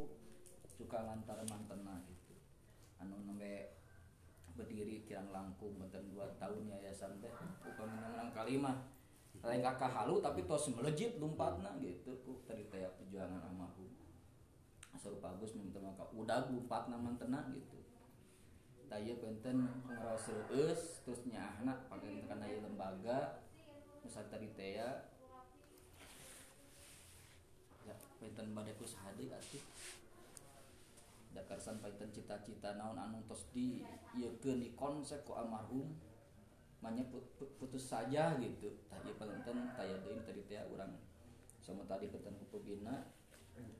almarhum suka lantar mantena gitu. Anu nembe berdiri kirang langkung benten dua tahun yayasan teh upami menang kalimah. Lain kakak halu tapi tos melejit lompatna gitu ku tadi teh perjuangan almarhum asal bagus minta maka udah lompatna mantena gitu. Taya benten eus terus nyahna pakai karena lembaga misal tadi teh ya ya benten badaku sahadi atuh da karsan paitan cita-cita naon anu tos di ieukeun di konsep ku almarhum manya putus saja gitu. Tah ieu panten taya deui tadi teh urang sama tadi peten pembina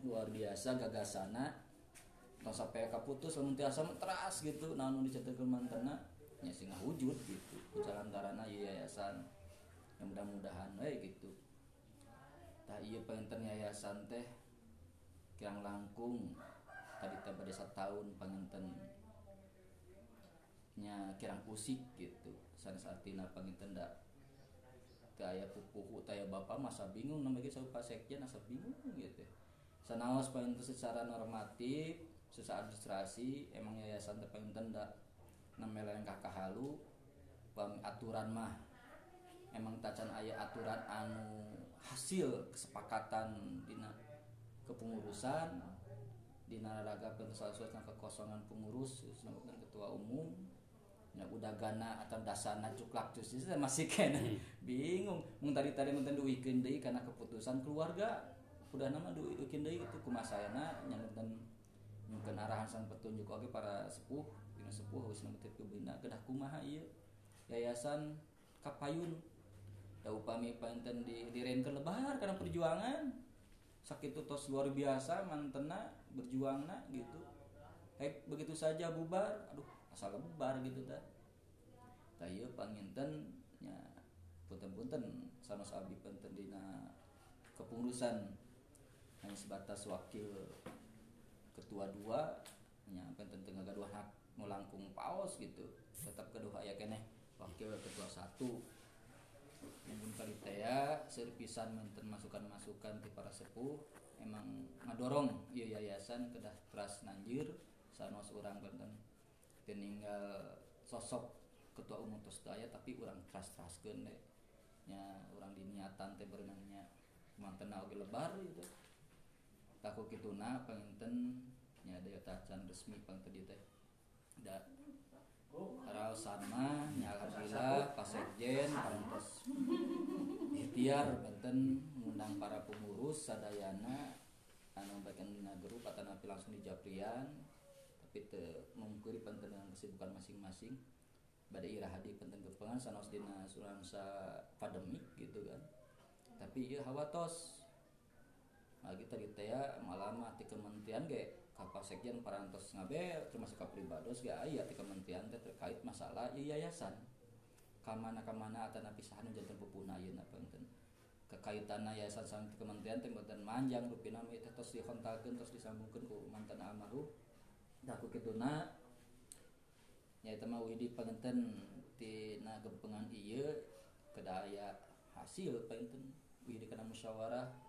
luar biasa gagasana. Tong sampai kaputus lamun tiasa teras gitu naon dicetekeun mantena nya sing wujud gitu. Jalan darana yayasan. Yang mudah-mudahan we gitu. Tah ieu panten yayasan teh kirang langkung tadi pada satu tahun penginten nya kirang pusik gitu. Sanes artina penginten dak kaya pupuhu taya bapak masa bingung namanya gitu pak sekjen asa bingung gitu. Sanawas penginten secara normatif secara administrasi emang yayasan terpenginten dak namanya yang kakak halu aturan mah emang tacan ayah aturan anu hasil kesepakatan dina kepengurusan di naraga penyesuaian kekosongan pengurus dan ketua umum. Ya udah gana atau dasana cuklak cus itu masih kena. Hmm. bingung. Mung tadi tadi menten duikin karena keputusan keluarga. Udah nama duikin deui itu kumasayana nyangkeun mungkin arahan sang petunjuk. Oke para sepuh dina sepuh wis nemetep kebina kedah kumaha ieu? Yayasan kapayun. Da upami panten di direnkeun lebar karena perjuangan. Sakit tos luar biasa mantena berjuang nak gitu. Hei, begitu saja bubar aduh asal bubar gitu dah. Tayo panginten nya punten-punten sama sabi penten dina kepengurusan. Hanya sebatas wakil ketua dua nya penten tengah gaduh hak melangkung paus gitu. Tetap kedua ya kene wakil ketua satu. Namun kali taya serpisan menten masukan-masukan di para sepuh emang ngadorong iya yayasan kedah teras nanjir sanos orang benten. Tinggal sosok ketua umum tos daya tapi orang teras teras deh. Nya orang diniatan teh berenangnya manten oge lebar gitu takut gitu na pengenten nya daya tacan resmi pengten teh. Da Alhamdulillah Pak Sekjen pantas ikhtiar benten mengundang para pengurus sadayana anu bagian dina grup atau napi langsung di Japrian tapi te mengukuri penting dengan kesibukan masing-masing. Pada ira hadi penting kepengan sanos dina suransa pandemik gitu kan. Tapi iya hawatos. Nah kita gitu ya malam hati kementerian ge kakak sekjen parantos ngabe termasuk ke pribados gak ayat ah, di kementerian teh terkait masalah yayasan. Kamana kamana atau napisahan jantan pupuna ayeun apa enten kekaitan yayasan sang kementerian teh mboten manjang rupina mi teh tos dikontalkeun tos disambungkeun ku mantan almarhum. Da ku kiduna nya eta mah widi pangenten tina gempengan ieu kedaya hasil painten widi kana musyawarah.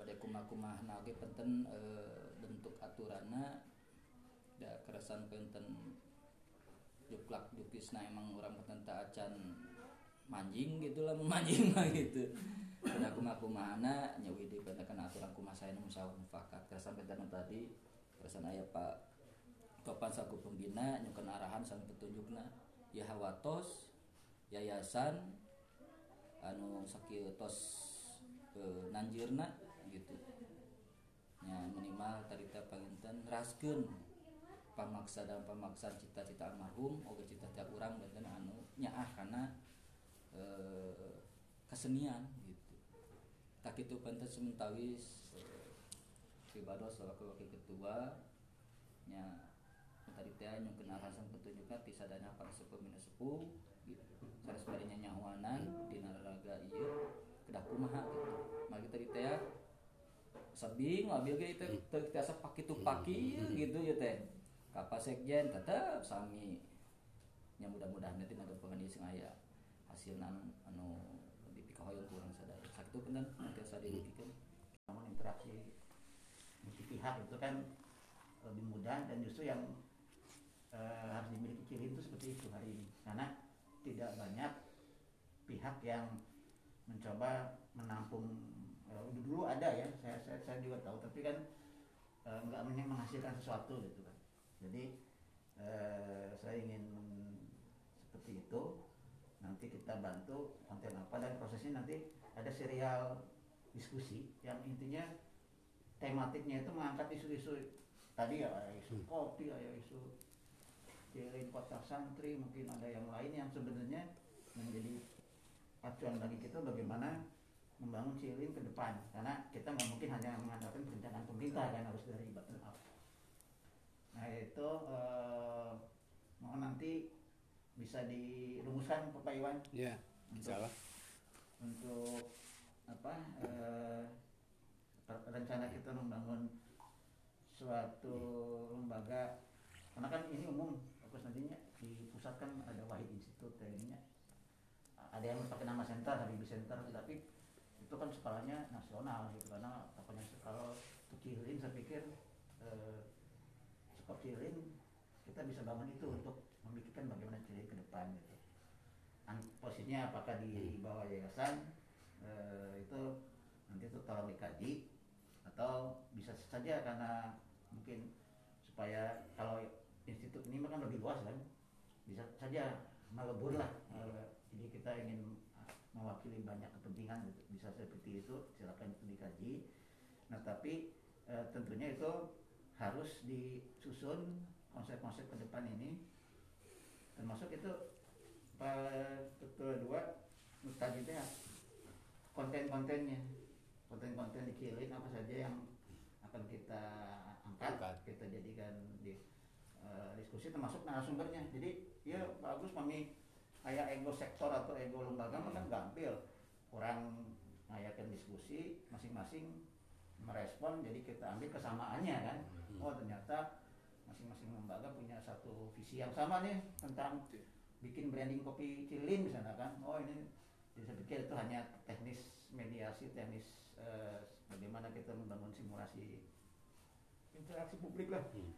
Badai kumah-kumah nage penten e, bentuk aturana da kerasan penten juklak jukisna emang orang penten acan manjing gitu lah memanjing mah gitu. Ada kumah-kumah na nyawi di penten aturan kumah saya musawah mufakat kerasan penten tadi kerasan ayah pak topan saku pembina nyukan arahan sang petunjukna ya hawatos yayasan anu sakit tos e, nanjirna gitu ya minimal tadi panginten raskeun pamaksa dan pamaksa cita-cita almarhum oke cita-cita orang dan anu nyaah karena e, kesenian gitu. Tak itu pentas sementawis e, pribados selaku wakil ketua nya tadi teh yang kenal hasan petunjuknya tisadanya para sepuh minus sepuh gitu. Sanes barinya nyawanan di naraga iya kedah kumaha gitu. Mari tadi teh sabing mobil ge itu terasa pakai tuh paki gitu ya teh. Kapas sekjen tetap sami yang mudah-mudahan nanti ada pengen sing aya. Hasil anu anu di pikahoyong kurang sadar sakit itu kan nanti saya dipikir. Namun interaksi pihak itu kan lebih mudah dan justru yang uh, harus dimiliki Cilin itu seperti itu hari ini. Karena tidak banyak pihak yang mencoba menampung dulu ada ya saya, saya saya juga tahu tapi kan uh, nggak menghasilkan sesuatu gitu kan jadi uh, saya ingin seperti itu nanti kita bantu konten apa dan prosesnya nanti ada serial diskusi yang intinya tematiknya itu mengangkat isu-isu tadi ya isu hmm. kopi ya isu jalan kota santri mungkin ada yang lain yang sebenarnya menjadi acuan bagi kita bagaimana membangun Cilin ke depan. Karena kita nggak mungkin hanya mengandalkan perencanaan pemerintah kan harus dari bottom up nah itu eh, mohon nanti bisa dirumuskan Pak Iwan. Ya untuk, untuk apa eh, rencana kita membangun suatu lembaga. Karena kan ini umum fokus nantinya di pusat kan ada Wahid Institute ininya. Ada yang pakai nama center Habibie Center tapi itu kan skalanya nasional gitu karena pokoknya kalau kecilin saya pikir eh, kecilin kita bisa bangun itu untuk memikirkan bagaimana Cilin ke depan gitu posisinya apakah di bawah yayasan eh, itu nanti itu tolong dikaji atau bisa saja karena mungkin supaya kalau institut ini kan lebih luas kan bisa saja melebur lah eh, jadi kita ingin mewakili banyak kepentingan gitu. Bisa seperti itu silakan itu dikaji. Nah tapi e, tentunya itu harus disusun konsep-konsep ke depan ini. Termasuk itu ketua dua tadi konten-kontennya. Konten-konten dikirim apa saja yang akan kita angkat, angkat. kita jadikan di uh, diskusi termasuk narasumbernya. Jadi ya bagus kami kayak ego sektor atau ego lembaga hmm. kan gampil kurang ngayakin diskusi masing-masing merespon jadi kita ambil kesamaannya kan hmm. oh ternyata masing-masing lembaga punya satu visi yang sama nih tentang bikin branding kopi cilin misalnya kan oh ini jadi saya pikir itu hanya teknis mediasi teknis eh, bagaimana kita membangun simulasi interaksi publik lah hmm.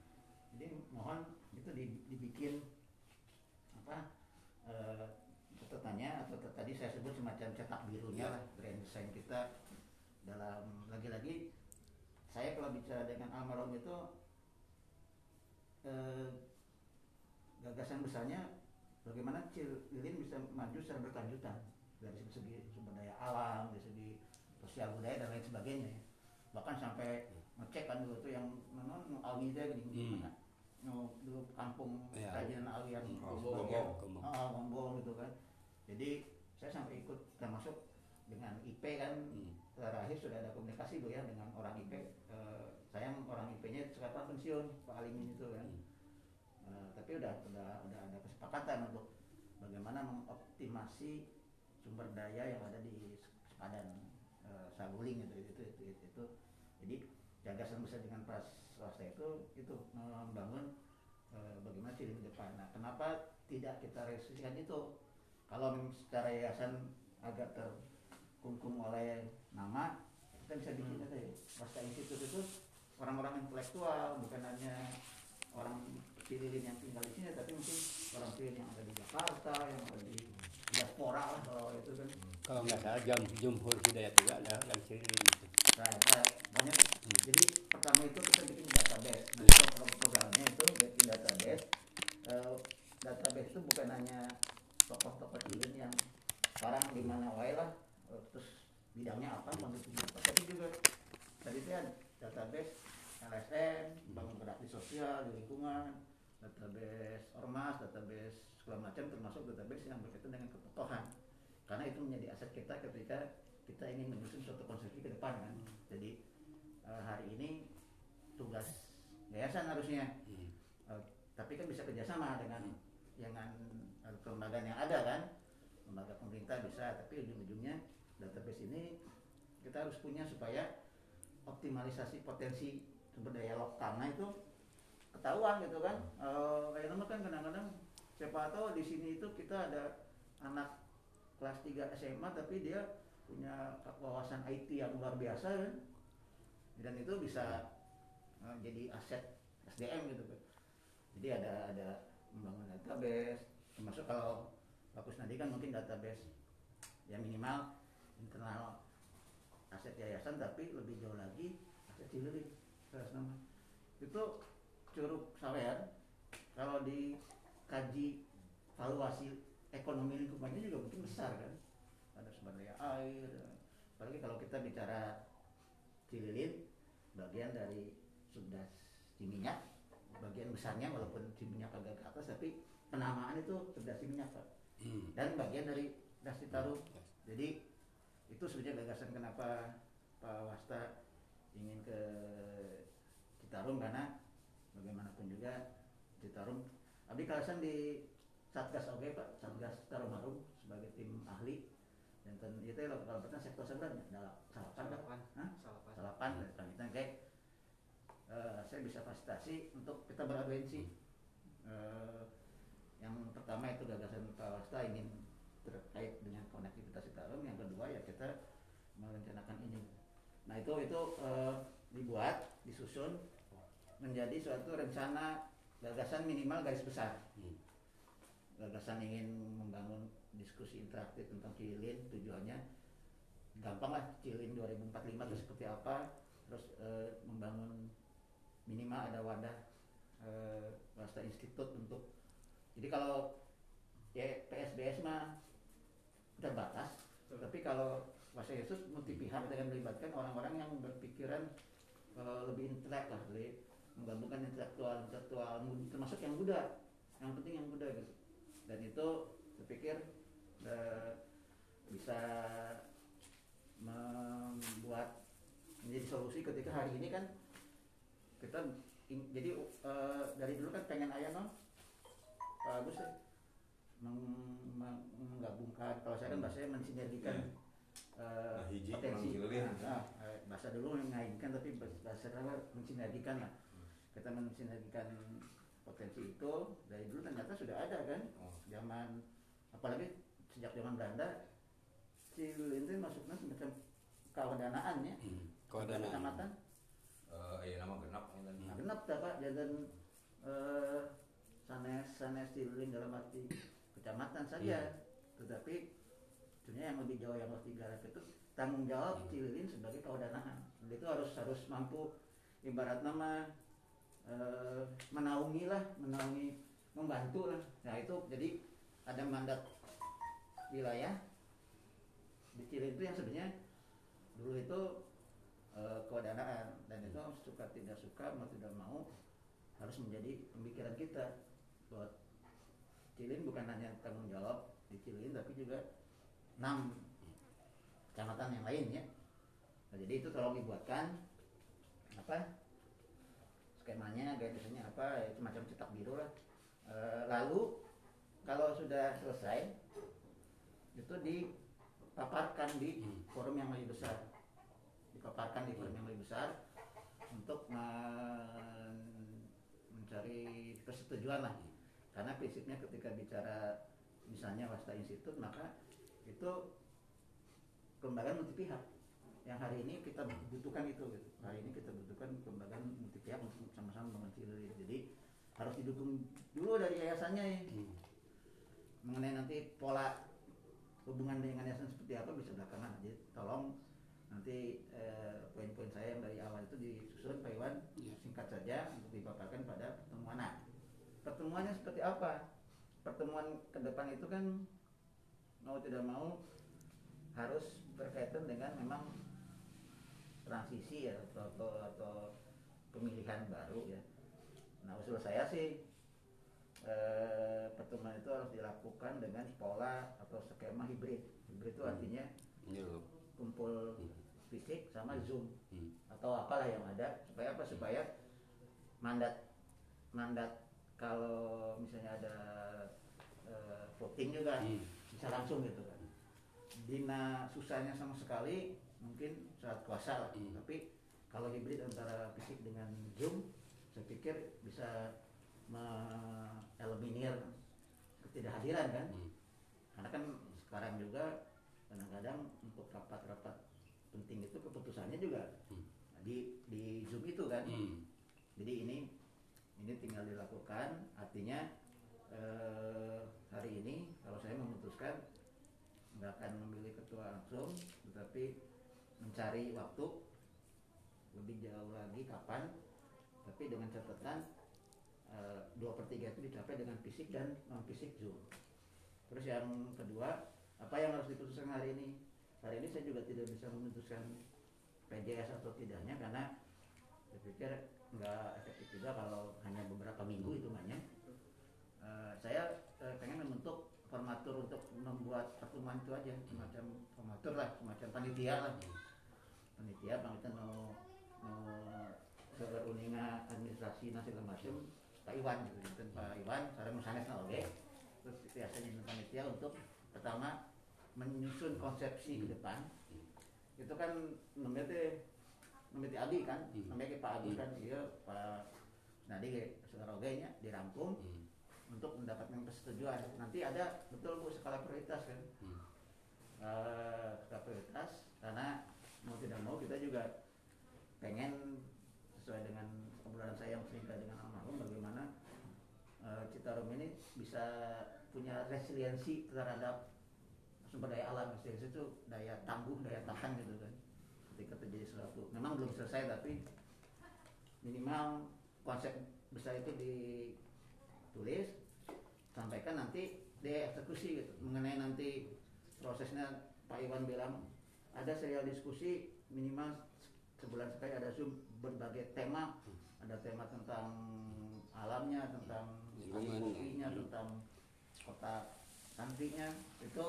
jadi mohon itu dibikin apa uh, catatannya atau tadi saya sebut semacam cetak birunya lah brand design kita. Dalam lagi-lagi saya kalau bicara dengan almarhum itu eh, gagasan besarnya bagaimana Cililin bisa maju secara berkelanjutan. Dari segi sumber daya alam, dari segi sosial budaya dan lain sebagainya. Bahkan sampai ngecek kan dulu tuh yang non awi deh gini hmm. no, dulu kampung ya. kerajinan awi yang gombong, ah, gombong gitu jadi saya sampai ikut termasuk dengan IP kan hmm. terakhir sudah ada komunikasi bu ya dengan orang IP uh, saya orang IP-nya sekarang pensiun Pak Alimin itu kan hmm. uh, tapi udah udah udah ada kesepakatan untuk bagaimana mengoptimasi sumber daya yang ada di sepadan uh, Saguling itu itu itu, itu, itu. jadi gagasan besar dengan pas swasta itu itu membangun e, bagaimana ciri ke depan. Nah, kenapa tidak kita realisasikan itu? Kalau secara yayasan agak terkungkung oleh nama, kita bisa bikin hmm. ya. Pasca Institut itu orang-orang intelektual, bukan hanya orang Cililin yang tinggal di sini, tapi mungkin orang Cililin yang ada di Jakarta, yang ada di diaspora lah kalau itu kan. Kalau nggak salah jam jumhur Hidayat juga ada yang itu. Nah, nah, banyak. Hmm. Jadi pertama itu kita bikin database. Nah, itu programnya itu bikin database. Uh, database itu bukan hanya tokoh-tokoh cilin yang sekarang di mana wae lah, uh, terus bidangnya apa, kondisinya apa, tapi juga tadi itu kan database LSM, bangun berakti sosial di lingkungan, database ormas, database segala macam termasuk database yang berkaitan dengan ketokohan karena itu menjadi aset kita ketika kita ingin menyusun suatu konsepsi ke depan kan. Jadi uh, hari ini tugas yayasan harusnya. Hmm. uh, tapi kan bisa kerjasama dengan dengan kelembagaan yang ada kan? Lembaga pemerintah bisa tapi ujung-ujungnya database ini kita harus punya supaya optimalisasi potensi sumber daya lokalnya itu ketahuan gitu kan. Uh, kayak kan kadang-kadang siapa tahu di sini itu kita ada anak kelas 3 SMA tapi dia punya wawasan IT yang luar biasa kan? Dan itu bisa eh, jadi aset SDM gitu jadi ada ada membangun database termasuk kalau fokus nanti kan mungkin database ya minimal internal aset yayasan tapi lebih jauh lagi aset atas nama. Itu Curug Sawean kalau dikaji valuasi ekonomi lingkungannya juga mungkin besar kan. Ada daya air apalagi kalau kita bicara Cililin bagian dari subdas Ciminyak bagian besarnya walaupun Ciminyak agak ke atas tapi penamaan itu subdas Ciminyak Pak Hmm. dan bagian dari Das Citarum jadi itu sebenarnya gagasan kenapa Pak Wasta ingin ke Citarum karena bagaimanapun juga Citarum. Abdi kalasan di Satgas oke Pak. Satgas Citarum Harum sebagai tim ahli. Dan ten, itu kalau kalau pernah sektor sebenarnya dalam salapan Pak. Salapan. Hah? Salapan. salapan pamitan kayak eh, saya bisa fasilitasi untuk kita beragensi. Eh, yang pertama itu gagasan Pak Wasta ingin terkait dengan konektivitas Citarum yang kedua ya kita merencanakan ini. Nah itu itu eh, dibuat disusun menjadi suatu rencana gagasan minimal garis besar. Hmm. gagasan ingin membangun diskusi interaktif tentang Cililin tujuannya gampang lah Cililin 2045 itu seperti apa terus eh, membangun minimal ada wadah eh, Wasta Institute untuk jadi kalau ya PSBS mah terbatas tapi kalau Wasta Yesus multi pihak dengan melibatkan orang-orang yang berpikiran eh, lebih intelek lah lebih menggabungkan intelektual intelektual termasuk yang muda yang penting yang muda gitu. Dan itu saya pikir eh, bisa membuat menjadi solusi ketika hari ini kan kita jadi eh, dari dulu kan pengen ayah non Pak Agus ya meng- meng- menggabungkan kalau saya kan bahasanya mensinergikan eh, Nah, hiji potensi Cililin. Nah, eh, bahasa dulu mengaitkan tapi bahasa sekarang mensinergikan lah kita mensinergikan potensi itu dari dulu ternyata sudah ada kan Oh. zaman apalagi sejak zaman Belanda Cililin itu masuknya semacam kewadanaan ya Hmm. Kewadanaan. kecamatan Eh, iya nama genap ya kan. Nah, genap tak pak jalan sanes sanes Cililin dalam arti kecamatan saja. Tetapi sebenarnya yang lebih jauh yang lebih garap itu tanggung jawab Cililin sebagai kewadanaan Dan itu harus harus mampu ibarat nama eh, menaungi lah menaungi membantu lah nah itu jadi ada mandat wilayah di Cililin itu yang sebenarnya dulu itu eh, kewadanaan dan itu suka tidak suka mau tidak mau harus menjadi pemikiran kita bahwa Cilin bukan hanya tanggung jawab di Cilin tapi juga enam kecamatan yang lain ya. Nah, jadi itu tolong dibuatkan apa skemanya guidelines-nya apa ya, semacam cetak biru lah. Eh, lalu kalau sudah selesai itu dipaparkan di forum yang lebih besar. Dipaparkan di forum yang lebih besar untuk men- mencari persetujuan lah karena prinsipnya ketika bicara misalnya Wasta Institute maka itu kelembagaan multi pihak yang hari ini kita butuhkan itu gitu. hari ini kita butuhkan kelembagaan multi pihak untuk sama-sama membangun Cililin. jadi harus didukung dulu dari yayasannya ya Hmm. mengenai nanti pola hubungan dengan yayasan seperti apa bisa belakangan jadi tolong nanti eh, poin-poin saya yang dari awal itu disusun Pak Iwan Iya. singkat saja untuk dipaparkan pada pertemuan nah pertemuannya seperti apa pertemuan ke depan itu kan mau tidak mau harus berkaitan dengan memang transisi ya atau, atau, atau pemilihan baru ya nah usul saya sih eh, pertemuan itu harus dilakukan dengan pola atau skema hibrid hibrid itu Hmm. artinya Iya. kumpul Hmm. fisik sama zoom Hmm. atau apalah yang ada supaya apa supaya mandat mandat kalau misalnya ada eh, voting juga Hmm. bisa langsung gitu kan dina susahnya sama sekali mungkin saat kuasa lah Hmm. tapi kalau hibrid antara fisik dengan zoom saya pikir bisa mengeliminir ketidakhadiran kan Hmm. karena kan sekarang juga kadang-kadang untuk rapat-rapat penting itu keputusannya juga Hmm. di di zoom itu kan Hmm. jadi ini ini tinggal dilakukan artinya eh, hari ini kalau saya memutuskan nggak akan memilih ketua langsung tetapi mencari waktu lebih jauh lagi kapan tapi dengan catatan eh, dua per tiga itu dicapai dengan fisik dan non fisik zoom. Terus yang kedua apa yang harus diputuskan hari ini? Hari ini saya juga tidak bisa memutuskan PJS atau tidaknya karena saya pikir nggak efektif juga kalau hanya beberapa minggu hitungannya. Eh, saya eh, pengen membentuk formatur untuk membuat pertemuan itu aja semacam formatur lah semacam panitia lah. Panitia panitia mau mau seuninga administrasi nasi macam Pak Iwan gitu Pak Iwan sareng sanes oke. Terus biasanya panitia untuk pertama menyusun konsepsi ke depan. Itu kan namanya namanya Adi kan? Hmm. namanya Pak Adi kan? Iya Pak Nadi saudara nya dirangkum Hmm. untuk mendapatkan persetujuan. Nanti ada betul bu skala prioritas kan? Hmm. Eh, skala prioritas karena mau tidak mau kita juga pengen sesuai dengan obrolan saya yang sering dengan almarhum bagaimana eh, Citarum ini bisa punya resiliensi terhadap sumber daya alam. Resiliensi itu daya tangguh daya tahan gitu kan ketika terjadi sesuatu. Memang belum selesai tapi minimal konsep besar itu ditulis sampaikan nanti dieksekusi gitu. Mengenai nanti prosesnya Pak Iwan bilang ada serial diskusi minimal sebulan sekali ada zoom berbagai tema. Ada tema tentang alamnya tentang kopinya tentang kota nantinya itu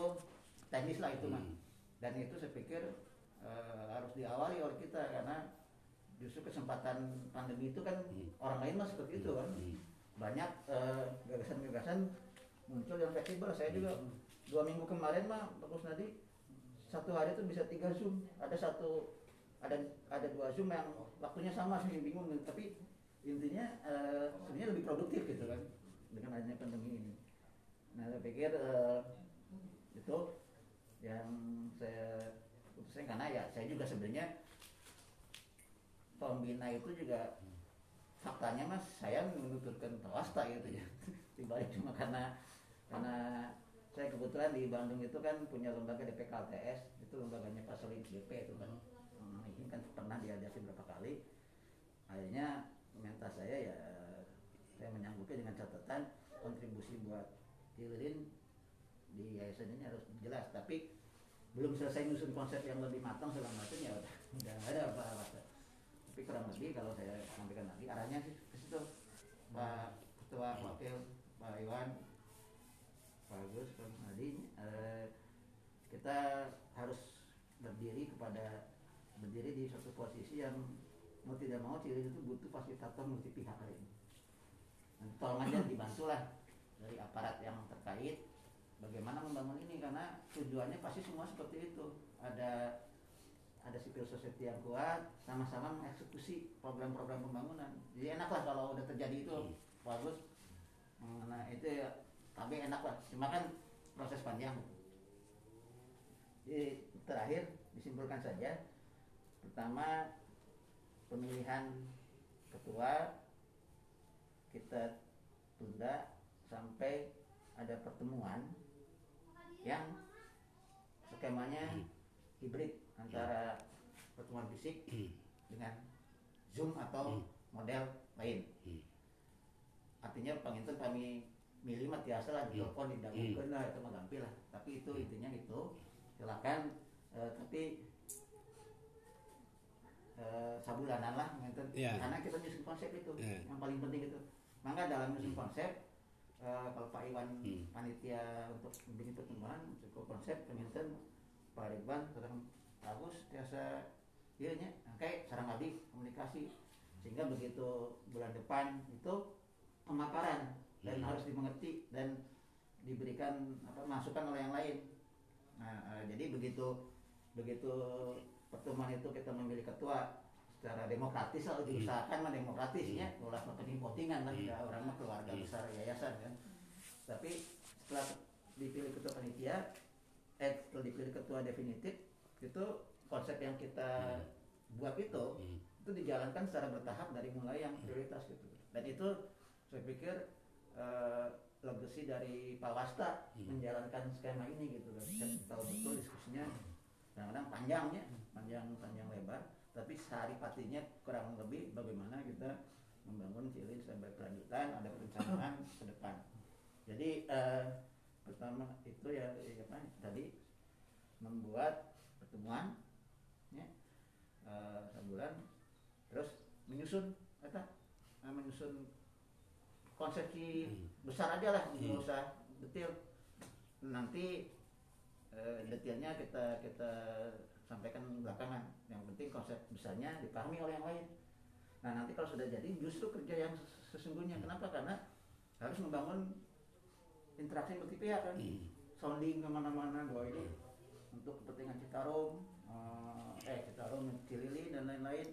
teknis lah itu mah Hmm. dan itu saya pikir eh, harus diawali oleh kita karena justru kesempatan pandemi itu kan Hmm. orang lain mah seperti itu kan. Hmm. banyak eh, gagasan-gagasan muncul yang fleksibel. Saya juga dua minggu kemarin mah bagus nadi satu hari itu bisa tiga zoom. Ada satu ada ada dua zoom yang waktunya sama sih bingung. Tapi intinya eh, sebenarnya lebih produktif gitu kan dengan adanya pandemi ini. Nah saya pikir eh, itu yang saya putuskan karena ya saya juga sebenarnya pembina itu juga faktanya mas saya menuturkan swasta gitu ya. Dibalik cuma karena karena saya kebetulan di Bandung itu kan punya lembaga DPKLTS itu lembaganya Pak Solim DP itu kan Hmm, ini kan pernah diadasi berapa kali. Akhirnya minta saya ya saya menyanggupi dengan catatan kontribusi buat Hilrin di yayasan ini harus jelas. Tapi belum selesai nyusun konsep yang lebih matang segala macam ya udah nggak ada apa-apa. Tapi kurang lebih kalau saya sampaikan lagi arahnya sih ke situ. Pak Ketua Wakil Pak Iwan Pak Agus Pak Nadi eh, kita harus berdiri kepada berdiri di suatu posisi yang mau tidak mau Cilin itu butuh fasilitator multi pihak Nanti tolong aja dibantulah dari aparat yang terkait bagaimana membangun ini karena tujuannya pasti semua seperti itu. Ada ada civil society yang kuat sama-sama mengeksekusi program-program pembangunan. Jadi enak lah kalau udah terjadi itu. Bagus. Nah itu ya tapi enak lah. Cuma kan proses panjang. Jadi terakhir disimpulkan saja. Pertama pemilihan ketua kita tunda sampai ada pertemuan yang skemanya hibrid antara pertemuan fisik dengan zoom atau model lain. Artinya panginten kami milih mah tiasa lah di telepon didagungkeun lah itu mah gampil lah. Tapi itu intinya itu silakan eh, tapi eh, sabulanan lah panginten Iya. karena kita nyusun konsep itu Iya. yang paling penting itu. Maka dalam nyusun konsep eh, kalau Pak Iwan Hmm. panitia untuk bikin pertemuan cukup konsep panginten Pak Ridwan sedang bagus biasa iya nya kayak sarang abdi komunikasi sehingga begitu bulan depan itu pemaparan dan Hmm. harus dimengerti dan diberikan apa masukan oleh yang lain nah eh, jadi begitu begitu pertemuan itu kita memilih ketua secara demokratis lah diusahakan mah demokratisnya ulah makan votingan lah ya orang mah keluarga Hmm. besar yayasan kan. Tapi setelah dipilih ketua panitia eh setelah dipilih ketua definitif itu konsep yang kita buat itu itu dijalankan secara bertahap dari mulai yang prioritas gitu. Dan itu saya pikir eh, legacy dari Pak Wasta menjalankan skema ini gitu kan. Saya tahu betul diskusinya. Kadang-kadang panjangnya panjang panjang lebar tapi sehari patinya kurang lebih bagaimana kita membangun Cilin sampai berkelanjutan ada perencanaan ke depan. Jadi eh, pertama itu ya, ya apa tadi membuat pertemuan ya eh, sebulan terus menyusun apa eh, menyusun konsepsi besar aja lah nggak usah detail. Nanti eh, detailnya kita kita sampaikan belakangan. Yang penting konsep besarnya dipahami oleh yang lain. Nah nanti kalau sudah jadi justru kerja yang ses- sesungguhnya. Kenapa? Karena harus membangun interaksi multi pihak kan. Sounding ke mana-mana bahwa ini untuk kepentingan Citarum eh, eh Citarum Cilili dan lain-lain.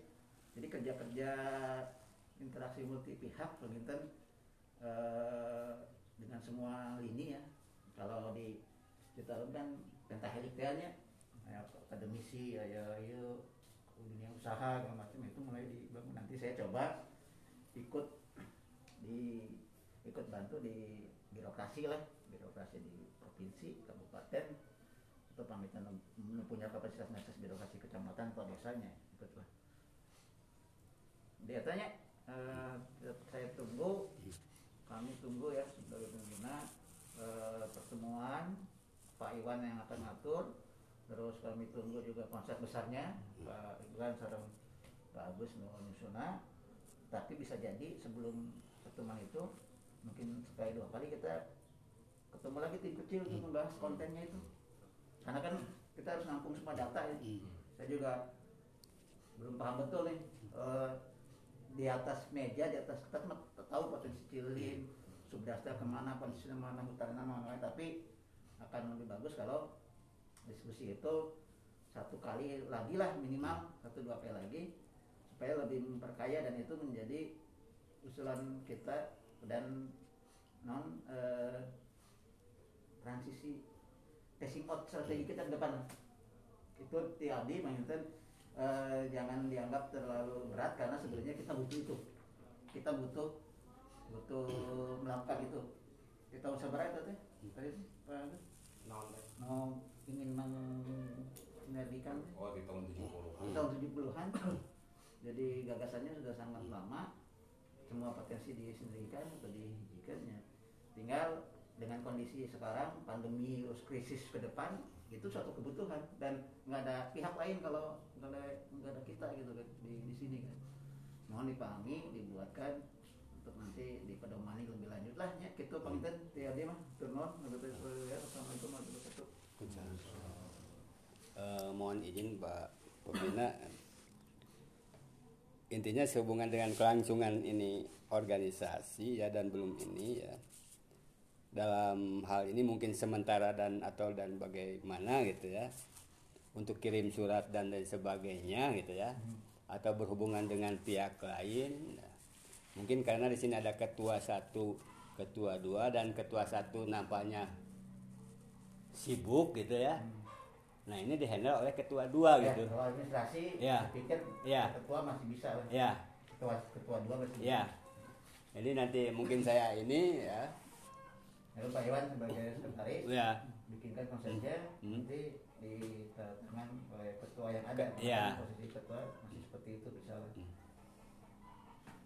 Jadi kerja-kerja interaksi multi pihak Peminten eh, dengan semua lini ya. Kalau di Citarum kan pentahelixnya ya, akademisi ya ya ya dunia usaha segala macam. Itu mulai dibangun. Nanti saya coba ikut di ikut bantu di birokrasi lah. Birokrasi di provinsi kabupaten. Atau pamitan punya kapasitas nakes birokrasi kecamatan atau desanya ikutlah dia tanya eh, saya tunggu kami tunggu ya sebagai pengguna eh, pertemuan Pak Iwan yang akan ngatur terus kami tunggu juga konsep besarnya. Pak Iwan sareng Pak Agus tapi bisa jadi sebelum pertemuan itu mungkin sekali dua kali kita ketemu lagi tim kecil untuk membahas kontennya itu. Karena kan kita harus nampung semua data ya. Saya juga belum paham betul nih eh, di atas meja di atas kertas mah tahu potensi cilin subdasta ke mana potensi mana hutan mana tapi akan lebih bagus kalau diskusi itu satu kali lagi lah minimal satu dua kali lagi supaya lebih memperkaya dan itu menjadi usulan kita dan non eh, transisi passing out strategi kita ke depan. Itu TLD mainten eh, jangan dianggap terlalu berat karena sebenarnya kita butuh itu. Kita butuh butuh melakukan itu. Kita usah berat itu tadi Agus? Ingin mensinergikan Oh di tahun 70 tahun 70-an jadi gagasannya sudah sangat lama. Semua potensi disinergikan atau dihijikannya tinggal dengan kondisi sekarang pandemi terus krisis ke depan itu suatu kebutuhan. Dan nggak ada pihak lain kalau nggak ada nggak ada kita gitu kan di di sini kan. Mohon dipahami dibuatkan untuk nanti dipedomani lebih lanjut lah ya. Kita pamitan tiada mah turun assalamualaikum warahmatullahi wabarakatuh Eh, mohon izin Pak Pembina. Intinya sehubungan dengan kelangsungan ini organisasi ya dan belum ini ya. Dalam hal ini mungkin sementara dan atau dan bagaimana gitu ya. Untuk kirim surat dan lain sebagainya gitu ya. Atau berhubungan dengan pihak lain. Nah, mungkin karena di sini ada ketua satu ketua dua dan ketua satu nampaknya sibuk gitu ya nah ini dihandle oleh ketua dua Ya, gitu kalau administrasi, Ya. pikir Ya. ketua masih bisa lah. ya Ketua ketua dua masih bisa. ya jadi nanti mungkin saya ini ya Lalu Pak Iwan sebagai sekretaris ya bikinkan konsepnya Hmm. nanti di tangan oleh ketua yang ada. Ya. Posisi ketua masih seperti itu bisa. Hmm.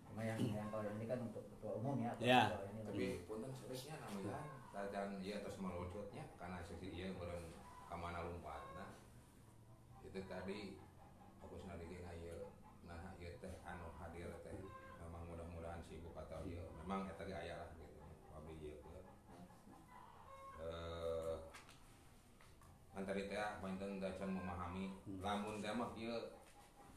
Cuma yang yang kalau ini kan untuk ketua umum ya. Ya. tapi punten sebaiknya namanya dan iya terus melucutnya karena sisi iya beren kamana lompatna itu tadi aku senadi ge ieu nah ieu teh anu hadir teh. Memang mudah-mudahan sibuk atau ieu memang eta ge aya lah gitu. Abdi ieu eh antari teh painten dacan memahami. Lamun teh mah ieu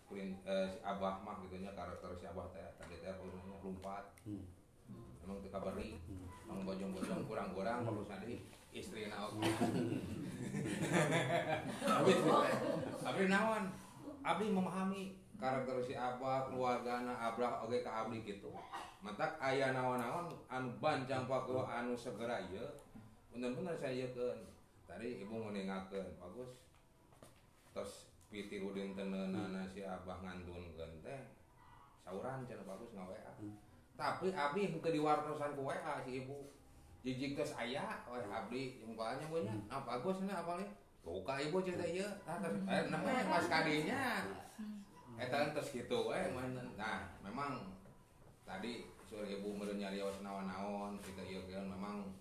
kurin eh, si abah mah gitu nya karakter si abah teh. Tadi teh lumpat Hmm. emang teu kabari? Hmm. Emang bojong-bojong kurang-kurang? Kalau tadi istri naon? Abdi naon? Abdi memahami karakter si apa keluargana abrah oge ka abdi gitu matak aya naon-naon anu bancang pakro anu segera ieu bener-bener saya kan tadi ibu ngeningakeun bagus. Tos piti udin tenenana si abah ngandun teh sauran cenah bagus ngawean hmm. Tapi abdi ke di wartosan ku WA si ibu jijik tos aya. Weh abdi jempolnya punya ah bagus nih apa nih buka ibu cerita iya. Ah terus eh namanya mas kadinya eta kan terus gitu eh nah memang tadi sore ibu meureun nyarios naon-naon kita ieu kan memang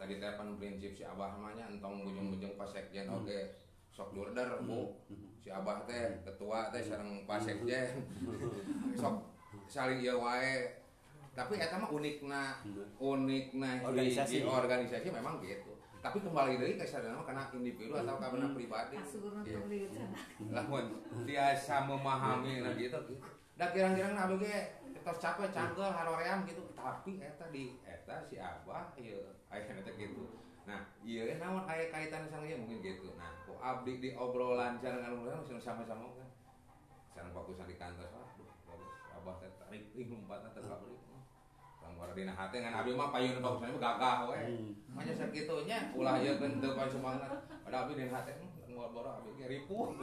tadi telepon prinsip si abah namanya entong ujung-ujung pas sekjen oke sok durder bu. Si abah teh ketua teh sareng pas sekjen. Sok saling ieu wae. Tapi eta mah unikna unikna Organisasi. hiji organisasi memang gitu. Tapi kembali dari ke sadana karena individu atau karena pribadi. Iya. lamun biasa memahami nah gitu. Gitu da kirang-kirang nabi ge tos capek canggel haroream gitu. Tapi eta di eta si abah ieu aya eta gitu. Nah ieu ge naon aya kaitan sama ieu? Mungkin gitu. Nah ku abdi di obrolan anu urang sama-sama kan. Sareng fokusan di kantor aduh bagus abah teh tarik ing lompatna teh kabrik Lamun dina hate ngan abdi mah payun bagusna gagah we Hmm. Manya sakitunya ulah ieu keun teu poe semangat. Pada abdi dina hate ngoboro abdi ge ripuh.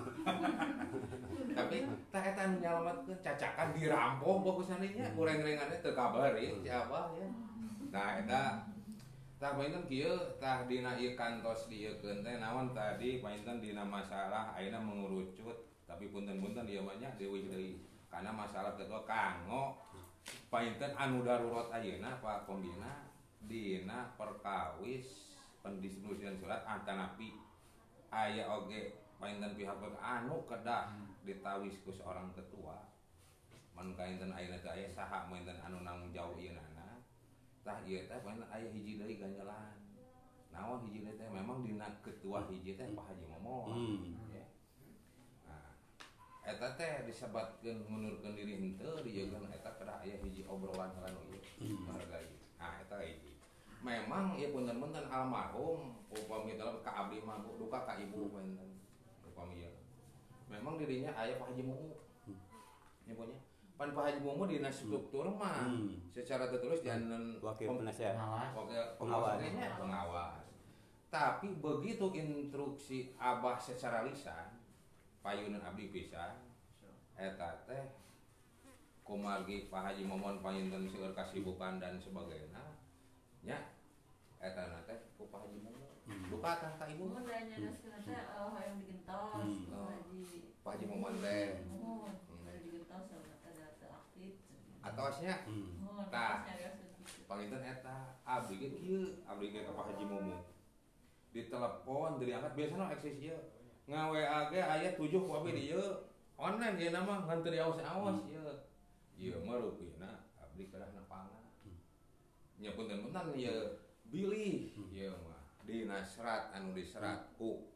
Tapi tah eta nu nyalametkeun cacakan dirampok bagusna nya ureng-rengannya teu kabari si Abah ya. Nah eta tah painten kieu tah dina ieu kantos dieukeun teh naon tadi painten dina masalah ayeuna mengerucut tapi punten-punten ieu mah nya deui deui karena masalah ketua kanggo. Painten anu darurat ayeuna Pak Pembina dina perkawis pendistribusian surat antanapi aya oge painten pihak anu kedah ditawis ku seorang ketua mun kainten ayeuna teh aya saha mainten anu nanggung jauh ieunana tah ieu teh painten aya hiji deui ganjelan. Naon hiji teh? Memang dina ketua hiji teh Pak Haji Momon hmm. Ya. Eta teh disebatkeun ngunurkeun diri henteu dijieun eta kedah aya hiji obrolan anu ieu menghargai nah eta hiji memang ieu punten-punten almarhum upami dalam ka abdi mah duka ka ibu punten upami ieu memang dirinya aya Pak Haji Mumu nyebutnya pan Pak Haji Mumu dina struktur mah Hmm. secara tertulis jangan Wakil. Pengawas. Wakil pengawas. pengawas. Tapi begitu instruksi Abah secara lisan, payunan abdi pisan, eta teh kumargi Pak Haji Momon payunten seueur kasibukan dan sebagainya. Nya eta na teh ku Pak Haji Momon. Duka tah ka ibu Mun da nyeunaskeun teh oh hayang digentos. Hmm. Pak Haji. Pak Haji Momon teh. Mohon. Hmm. Digentos sama ada teu aktif. atau asnya Hmm. Mohon. Tah. gitu. panginten eta abdi ge kieu abdi ge ka Pak Haji Momon. ditelepon diangkat biasanya eksis ieu ngawe age ayat 7 wabi di ieu online ieu nama ngan teu awas-awas hmm. ieu ieu mah rupina abdi kana nepangan hmm. nya punten-punten ieu bilih. Hmm. Ieu mah di nasrat anu diserat ku.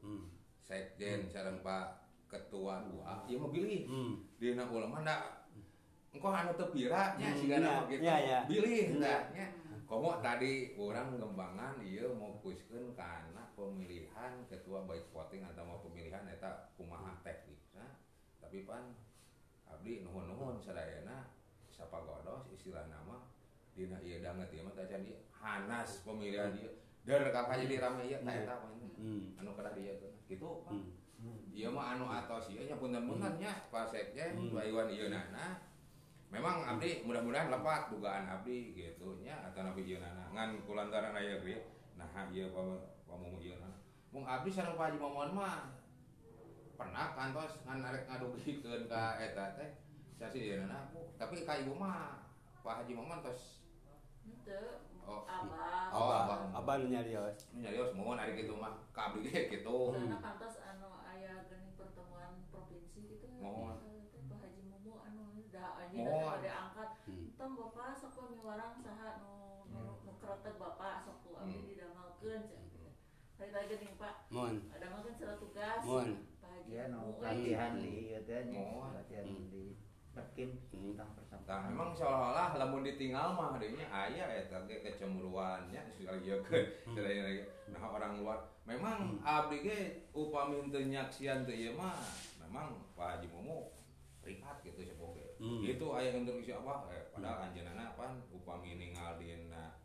Sekjen sareng Pak ketua dua ieu mah bilih. Dina ulama da engko anu teu pira nya sigana gitu bilih da nya. Komo tadi orang ngembangan ieu mau kuskeun kana pemilihan ketua baik voting atau mau pemilihan eta kumaha teknikna tapi pan abdi nuhun-nuhun sadayana sapagodos istilah nama dina ieu danget ieu mah jadi hanas pemilihan ieu. Dar kakak jadi rame ieu tah eta pan. Hmm. anu kada dieu gitu pan Hmm. Iya mah anu atos ieu nya punten-punten nya Pak Sekjen Hmm. Pak Iwan ieu nana. Memang abdi mudah-mudahan lepat dugaan abdi gitu nya atau nabi ieu nana ngan kulantaran aya ge nah ieu pamumu ieu nana. Mung abdi sareng Pak Haji Momon mah pernah kantos ngan arek ngadugikeun ka eta teh sasi ieu nana Bu. tapi ka ibu mah Pak Haji Momon tos Henteu. Oh. Abah. Oh, abah. Abah nu nyarios. nyarios mohon ari kitu mah ka abdi ge kitu. Karena kantos anu aya geuning pertemuan provinsi gitu. Mohon. Teh Pak Haji Mumu anu da anjeun Mohon. pada angkat. Hmm. Tong Bapak sok we miwarang saha nu nu nu kretek Bapak sok ku abdi Hmm. didamelkeun cenah. Tadi geuning Pak, Mohon. ada makan surat tugas. Mohon. Pak Haji Dia no eh. di ieu teh Mohon. pelatihan Hmm. di Perkim Hmm. tentang Nah, persampahan. memang seolah-olah lamun ditinggal mah adanya aya eta ge kecemburuannya sekali ieu keun nah orang luar memang abdi ge upami teu nyaksian teu ieu mah memang Pak Haji Mumu prihat gitu sepuh ge Hmm. itu aya untuk isi apa eh, padahal anjeunna pan upami ningal dina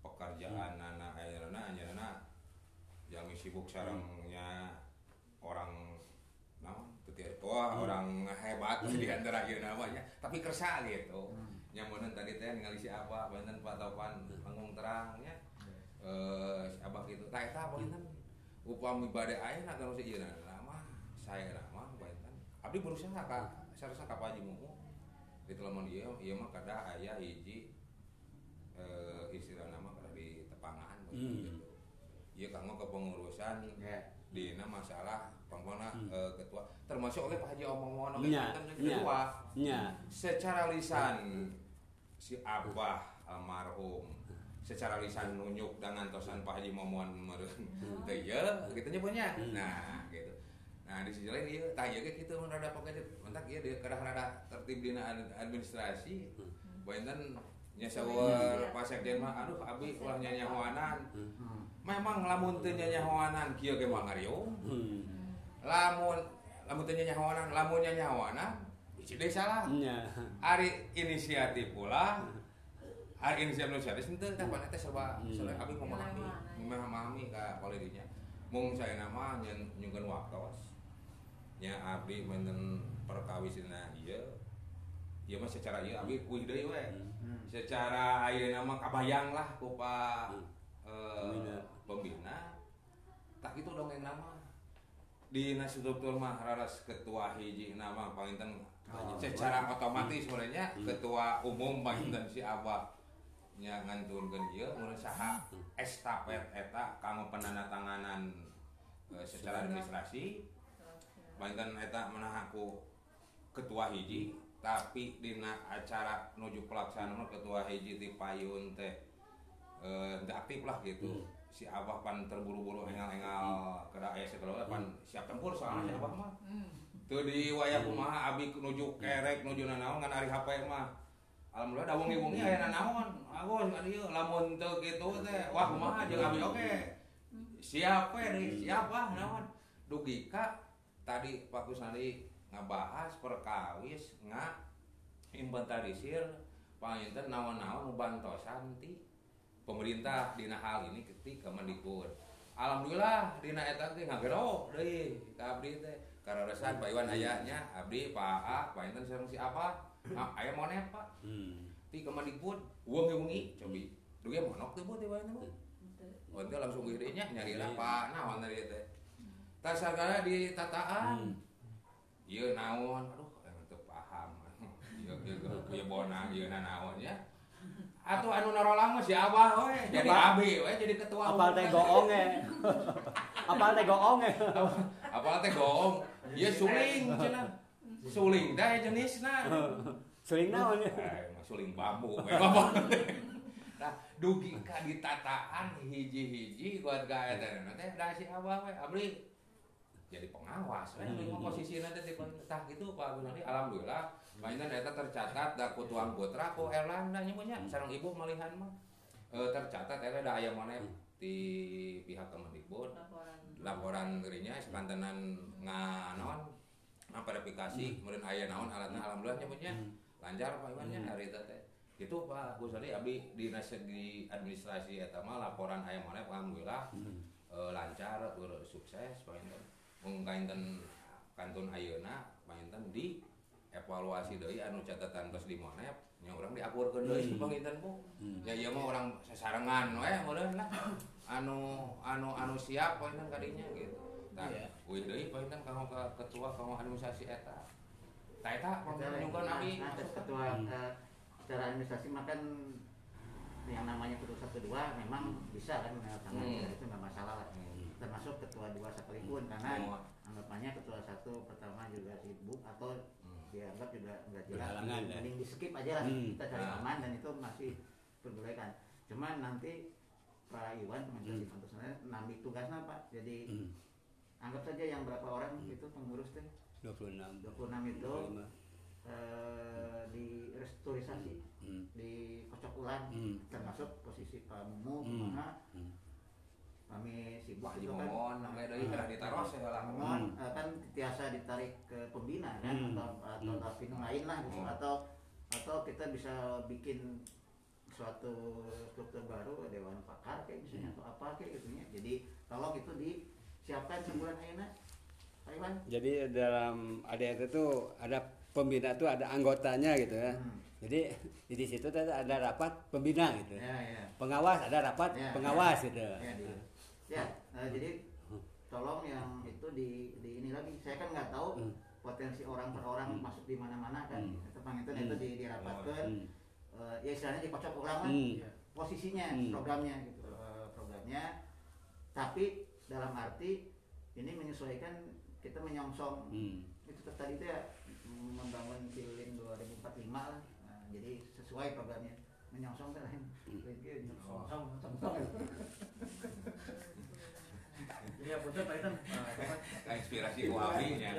pekerjaan anak ayeuna anjeunna yang sibuk sarengnya orang naon teu wah orang hebat di antara ieu namanya. Tapi kersa gitu. Hmm. nyamunan tadi teh ningali si Abah benten Pak Topan panggung terangnya eh si Abah gitu tah eta benten upami bade ayeuna kalau si ieu nama saya nama benten abdi berusaha ka sarasa ka Pak Haji Mumu. Di telepon ieu ieu mah kada aya hiji eh istilah nama kada di tepangan Hmm. gitu ieu kanggo kepengurusan. Ya. dina masalah pangkona Hmm. eh, ketua. Termasuk oleh Pak Haji Nya, kan nya. ketua. nya secara lisan si Abah almarhum. Secara lisan nunjuk dengan tosan Pak Haji Momon meureun teu ieu gitu nya punya nah gitu. Nah di sisi lain ieu ge kitu mun rada pokoknya. Mentak ieu dia kerah rada tertib ad- administrasi. Benten nya sawer Pak Sekjen mah aduh abi ulah nyanyahoanan Hmm. memang lamun teu nyanyahoanan kieu ge mah ngariung. Hmm. lamun lamun teu nyanyahoanan lamun nyanyahoanan bisi deui salah. Nya hari inisiatif pula. Hari inisiatif inisiatif itu teh pan teh serba Hmm. serba abi memahami Memahami. ka koledinya mung saya nama nyen nyungkeun waktos. Nya abdi menten perkawisina ieu. Ieu mah secara ieu abi kuih deui we Hmm. secara ayeuna mah kabayang lah ku Pak eh, Pembina. pembina. Tak itu dongeng nama. Di struktur mah raras ketua hiji nama palinten. Oh, secara otomatis sebenarnya Hmm. ketua umum palinten si Abah nya nganturkeun ieu mun saha estafet eta kanggo penandatanganan eh, secara administrasi. Palinten eta meunah aku ketua hiji tapi dina acara nuju pelaksanaan ketua hiji ti payun teh eh teu aktif lah gitu. Si abah pan terburu-buru engal-engal kada aya segala pan siap tempur soalnya si abah mah. Teu di wayah kumaha abi nuju kerek nuju nanaon ngan ari HP mah. Alhamdulillah da wengi-wengi aya nanaon. Agus ngan ieu lamun teu kitu teh wah kumaha jeung abi oke siap we deui siap ah naon. Dugi ka tadi Pak Kusnadi ngabahas perkawis nga inventarisir panginten naon-naon nu bantosan ti pemerintah dina hal ini ketika Kemendikbud Alhamdulillah dina eta teh ngagero deui ka abdi teh kararasan Pak Iwan ayahnya abdi Pak A Pak Inten sareng si apa ah, aya monet Pak Hmm. ti Kemendikbud wengi-wengi cobi dugi monok teh bu teh bae teh Oh, itu langsung gedenya nyari Iya. apa naon tadi teh. Tas sagala di tataan. Hmm. Ieu naon? Aduh, emang teu paham. Ieu ieu ieu bona ieu naon ya. Atuh anu mah si Abah we, jadi Apa? abi we jadi ketua. apal teh goonge apal teh goonge Apal teh goong. Ieu suling cenah. Suling teh jenisna. sering naon ya Eh, suling bambu we mah. Nah, dugi ka ditataan hiji-hiji keluarga eta teh da si Abah we abdi jadi pengawas. We hmm. mah posisina teh di tah gitu Pak Gunadi alhamdulillah. Mainan eta tercatat da ku tuang putra ku Erlanda nya mah nya sareng ibu malihan mah. Eh, tercatat eta da aya maneh di pihak Kemendikbud. Laporan. Laporan dirinya sekantenan nganon nah, verifikasi kemudian aya naon alatnya alhamdulillah nyebutnya. Lancar Pak Iwan nya hari itu teh. Itu Pak Gusari abdi di segi administrasi eta mah laporan aya mana alhamdulillah. Eh, lancar sukses Pak Inten mung kainten kantun ayeuna Pak Inten di evaluasi deui anu catatan tos di Monep nya urang diakurkeun deui Pak Inten bu. Ya ieu mah urang sasarengan we meureun lah. Anu anu anu siap Pak Inten kadinya gitu. Tah, Iya. wih deui Pak Inten kanggo ka ketua kanggo administrasi eta. Tah eta nah, abi nah, terus ketua eh, secara administrasi makan yang namanya ketua kedua memang bisa kan menandatangani Hmm. itu nggak masalah lah. Hmm. Termasuk ketua dua sekalipun karena Oh. anggapannya ketua satu pertama juga sibuk atau Hmm. dianggap juga nggak jelas ya. mending di skip aja lah Hmm. kita cari Nah. aman dan itu masih perbolehkan cuman nanti Pak Iwan Kementerian Hmm. Pertahanan nambi tugasnya Pak jadi Hmm. anggap saja yang berapa orang itu pengurus teh 26 26 itu 25. eh, di restrukturisasi Hmm. di kocok ulang Hmm. termasuk posisi Pak Mumu Hmm. ke mana Hmm. Kami sibuk Wah, di itu kan nangge deui Hmm. ditaruh segala Mohon eh, kan tiasa ditarik ke pembina kan Hmm. atau atau Hmm. tapi lain lah gitu. Hmm. atau atau kita bisa bikin suatu struktur baru dewan pakar kayak misalnya atau apa kayak gitu ya jadi tolong itu disiapkan sebulan ayeuna Pak Iwan Jadi dalam ADRT itu ada pembina tuh ada anggotanya gitu ya. Hmm. Jadi di situ ada rapat pembina gitu. ya ya Pengawas ada rapat Ya, pengawas ya. gitu. ya, di, ya eh, jadi tolong yang itu di, di ini lagi saya kan nggak tahu Hmm. potensi orang per orang Hmm. masuk di mana-mana kan Hmm. itu panginten itu Hmm. di, dirapatkan Hmm. eh, ya istilahnya dikocok ulang Hmm. posisinya Hmm. programnya gitu eh, programnya tapi dalam arti ini menyesuaikan kita menyongsong Hmm. itu tadi itu ya membangun Cililin 2045 lah Nah, jadi sesuai programnya menyongsong kan lain menyongsong menyongsong Iya, betul Pak Itan. Ka inspirasi wahabinya.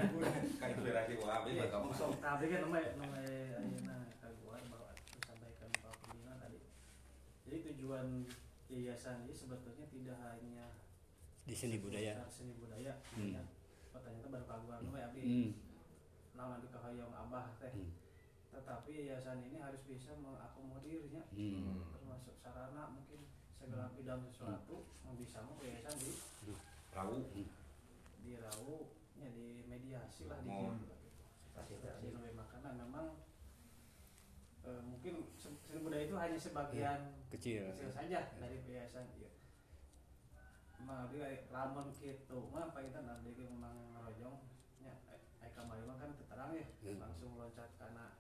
Ka inspirasi wahabi Iya, bakal Mosok tapi kan namanya namanya ayeuna kaguan bahwa disampaikan Pak Pembina tadi. Jadi tujuan yayasan ini sebetulnya tidak hanya Di seni budaya. seni budaya. Hmm. Ya. Pertanyaan itu baru kaguan namanya abdi Hmm. nama di kahayang abah teh. Hmm. Tetapi yayasan ini harus bisa mengakomodirnya Hmm. termasuk sarana mungkin segala bidang sesuatu yang bisa mau yayasan di Rawu. dirau ya di mediasi lah di Oh. fasilitasi lebih makanan memang eh, mungkin se- seni budaya itu hanya sebagian Kecil. kecil saja dari yayasan iya. Memang dia lamun gitu mah apa kita nanti memang ngerojong ya eh kamari mah kan terang ya Hmm. langsung loncat karena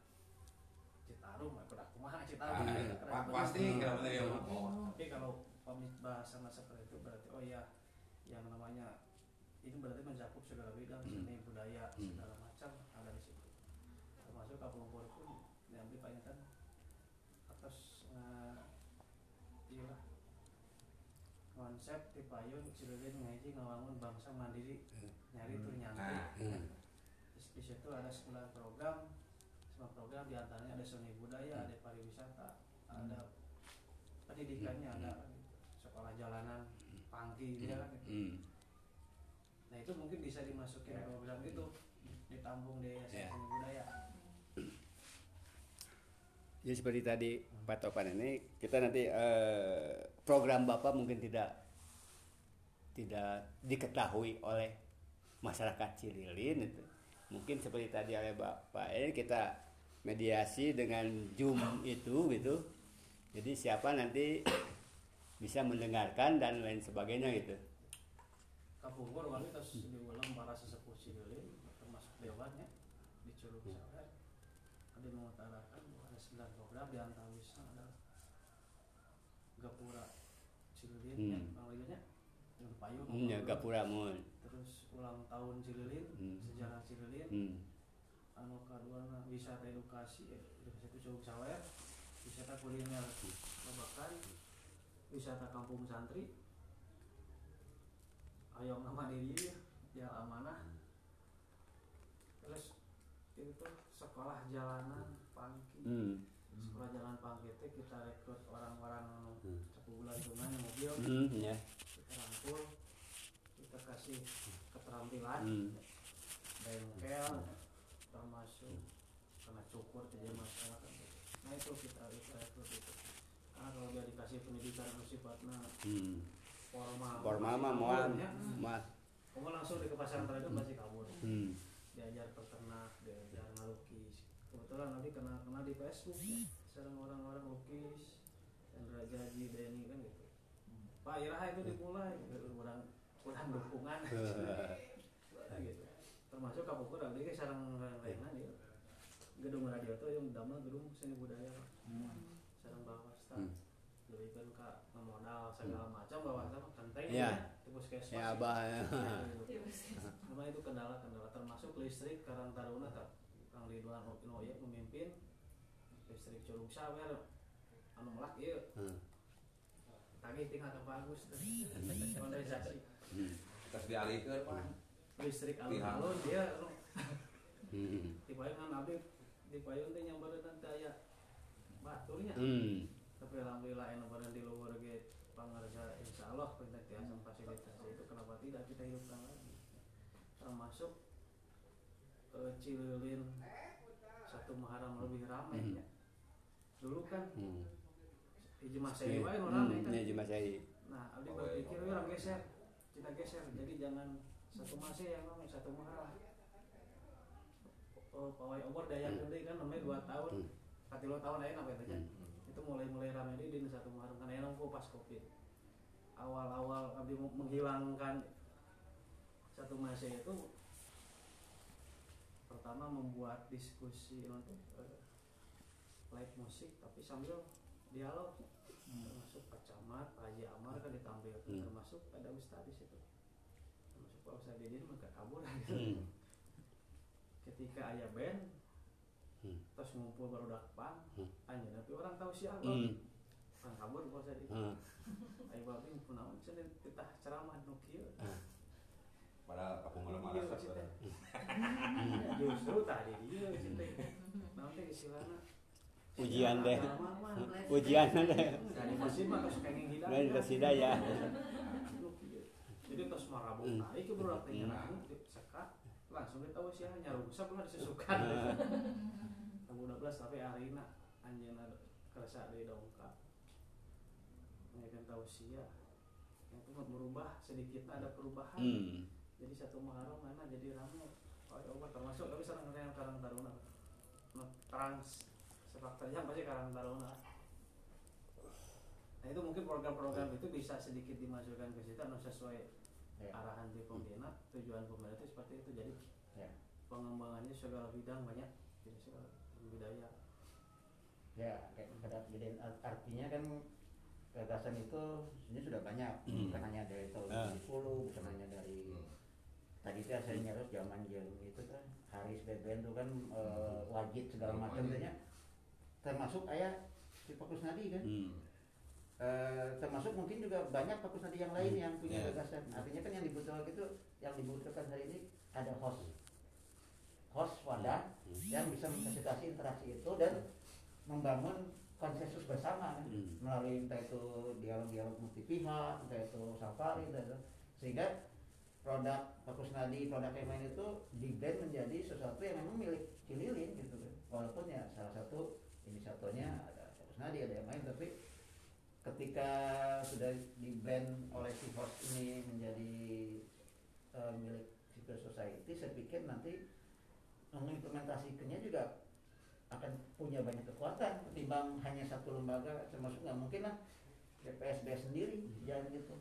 Citarum aku udah kumaha Ah, Citarum iya. Pasti kalau mau. Tapi kalau bahasa seperti itu berarti oh ya yang namanya itu berarti mencakup segala bidang Hmm. seni budaya Hmm. segala macam ada di situ. Termasuk kampung pun diambil banyak kan atas eh, iya konsep di payung Cililin ngaji ngawangun bangsa mandiri. Nyari tuh nyantri Hmm. di, situ ada 9 program. Semua program di antaranya ada seni budaya ada pariwisata ada pendidikannya ada sekolah jalanan pangki dia kan. gitu. Hmm. nah itu mungkin bisa dimasukin ke program itu ditampung di yayasan Ya. seni budaya Jadi seperti tadi Pak Topan ini kita nanti eh, program Bapak mungkin tidak tidak diketahui oleh masyarakat Cililin itu. Mungkin seperti tadi oleh Bapak ini kita mediasi dengan Zoom itu gitu. Jadi siapa nanti bisa mendengarkan dan lain sebagainya gitu. Kapungkur kami terus diulang para sesepuh Cililin termasuk dewannya di Curug Sawer ada mengutarakan bahwa ada 9 program di antaranya adalah Gapura Cililin Hmm. ya panggilnya yang payung Hmm, ya Gapura mun. terus ulang tahun Cililin Hmm. sejarah Cililin Hmm. anu kedua wisata edukasi ya edukasi itu Curug Sawer wisata kuliner Babakan wisata kampung santri ayam nama diri ya amanah terus itu sekolah jalanan pangki Hmm. sekolah jalan pangki itu kita rekrut orang-orang Hmm. sebulan cuman mobil Hmm, ya. kita rangkul kita kasih keterampilan Hmm. bengkel termasuk karena cukur jadi masyarakat nah itu kita kita rekrut itu karena kalau dia dikasih pendidikan sifatnya Hmm. Formal Formal mah pasti moal, kabur, ya. mah. kamu langsung di ke pesantren itu pasti kabur Hmm. diajar peternak diajar ngelukis kebetulan nanti kena kena di Facebook ya. orang-orang lukis dan Raja Haji Deni kan gitu Pak Iraha itu dimulai kurang kurang dukungan gitu termasuk kapukur abdi ge sareng lainnya dia gedung radio tuh yang damel gedung seni budaya Pak. sareng bawas Hmm. lebihkan ke modal segala macam bawas mah penting Iya. ya puskesmas Ya abah. ya. Memang itu kendala-kendala termasuk listrik Karang Taruna tak Kang Ridwan Noya memimpin listrik Curug Sawer anu melak ieu Hmm. tagih tinggal ke bagus modernisasi Hmm. terus dialihkan Pak. listrik alun-alun dia anu Hmm. di payung kan abdi di payung teh nyambareun daya baturnya Hmm. tapi alhamdulillah anu bareng di luar ge pangarsa insya Allah perintah tiasa fasilitasi itu kenapa tidak kita hidupkan lagi termasuk eh, Cililin satu Muharram lebih ramai Hmm. ya dulu kan Hmm. hiji Masehi wae nu ramai kan Hmm. Ya cuma saya. nah abdi Oh, berpikir iya. "Wih, orang geser kita geser jadi jangan satu masih yang namanya satu Muharram oh, pawai obor daya gede kan namanya dua tahun Hmm. kati lo tahun aja apa itu Hmm. Itu mulai mulai rame di satu Muharram karena yang nunggu pas covid awal-awal abdi menghilangkan satu masa itu pertama membuat diskusi untuk eh, live musik tapi sambil dialog termasuk Pak Camat, Pak Haji Amar kan ditampilkan Hmm. termasuk ada Ustadz di situ termasuk Pak Ustadz Didin maka kabur gitu. Hmm. ketika ayah band Hmm. terus ngumpul baru dakpan Hmm. anjir tapi orang tahu siapa Hmm. kan kabur Ustadz Didin Hmm. ayo babi kunaon cenah titah ceramah nu kieu Padahal kapung malam Iya, malas maksudnya. Hmm. Ya, justru tadi dia cinta naon teh istilahna Ujian deh. Agama mah. Ujian deh. dari masjid mah terus pengen hidayah Dan terus hidayah. Kieu. jadi terus Hmm. naik ke budak teh Hmm. nyerang sekat langsung kita tahu sih nyarungsa pernah disusukan Nah. tahun 12 tapi arina anjeunna kerasa di dongkap. Mengenai tahu sia. Yang itu berubah sedikit ada perubahan. Hmm. jadi satu Muharram mana jadi rame. Oh ya Allah termasuk tapi sekarang yang Karang Taruna. No, trans sepak terjang pasti Karang Taruna. Nah itu mungkin program-program itu bisa sedikit dimasukkan ke situ anu sesuai Ya. arahan di pembina. Tujuan pemerintah itu seperti itu. Jadi Ya. pengembangannya segala bidang banyak budaya ya kayak art- artinya kan gagasan itu sebenarnya sudah banyak Hmm. bukan hanya dari tahun Ah. 70 bukan hanya dari tadi itu saya nyarus zaman yang itu kan Haris Beben itu kan eh, wajib segala Hmm. macam tanya termasuk ayah si Fokus Nadi kan Hmm. Eh, termasuk mungkin juga banyak fokus nadi yang lain Hmm, yang punya ya. gagasan artinya kan yang dibutuhkan itu yang dibutuhkan hari ini ada host host wadah Hmm. yang bisa memfasilitasi interaksi itu dan membangun konsensus bersama? Hmm. melalui entah itu dialog-dialog multi pihak entah itu safari dan sehingga produk fokus nadi produk yang lain itu di blend menjadi sesuatu yang memang milik Cililin gitu kan walaupun ya salah satu inisiatornya ada fokus nadi ada yang lain tapi ketika sudah di blend oleh si host ini menjadi eh, milik civil society saya pikir nanti mengimplementasikannya juga akan punya banyak kekuatan ketimbang hanya satu lembaga termasuk nggak mungkin lah. DPSB sendiri jangan gitu.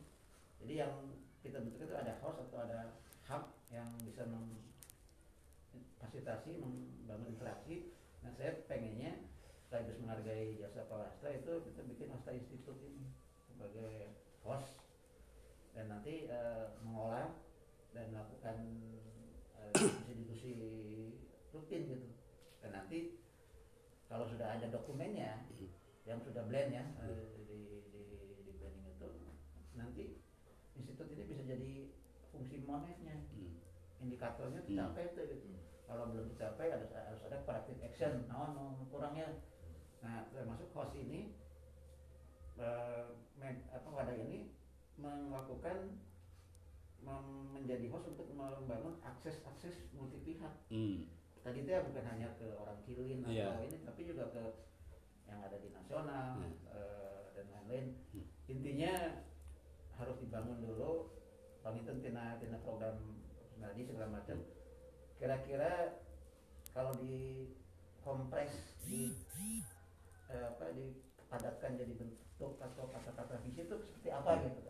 Jadi yang kita butuhkan itu ada host atau ada hub yang bisa memfasilitasi membangun interaksi. Nah saya pengennya sekaligus menghargai jasa Pak Wastra itu kita bikin Wastra Institute ini sebagai host. Dan nanti eh, mengolah dan melakukan diskusi-diskusi rutin gitu. Dan nanti kalau sudah ada dokumennya yang sudah blend ya eh, di, di, di blending itu nanti institut ini bisa jadi fungsi moneternya Hmm. indikatornya Hmm. tercapai itu gitu. Kalau belum tercapai ada harus ada corrective action. Nah no, kurangnya. Nah termasuk host ini eh, med- apa wadah ini melakukan menjadi host untuk membangun akses-akses multi pihak Hmm. tadi itu ya bukan hanya ke orang kilin atau Iya. ini tapi juga ke yang ada di nasional Hmm. eh, dan lain-lain Hmm. intinya harus dibangun dulu pamitan tina tina program nadi segala macam kira-kira kalau di kompres di eh, apa dipadatkan jadi bentuk atau kata-kata visi itu seperti apa gitu kan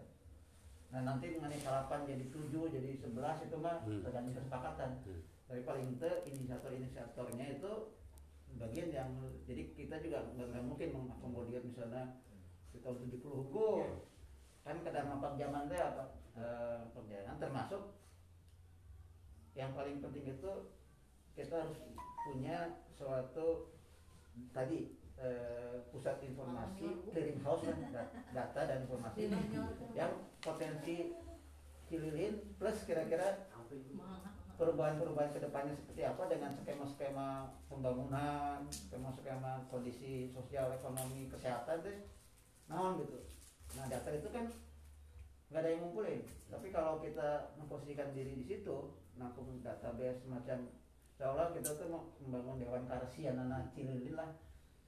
nah nanti mengenai salapan jadi tujuh jadi sebelas itu mah Hmm. tergantung kesepakatan Hmm. tapi paling te inisiator inisiatornya itu bagian yang jadi kita juga nggak mungkin mengakomodir misalnya di tahun 70 hukum kan kadang apa zaman teh apa eh, perjalanan termasuk yang paling penting itu kita harus punya suatu tadi eh, pusat informasi clearing house kan da- data dan informasi yang potensi Cililin plus kira-kira perubahan-perubahan ke depannya seperti apa dengan skema-skema pembangunan, skema-skema kondisi sosial, ekonomi, kesehatan deh, naon gitu. Nah data itu kan nggak ada yang ngumpulin. Tapi kalau kita memposisikan diri di situ, nampung database semacam seolah kita tuh mau membangun dewan karsian anak cililin lah.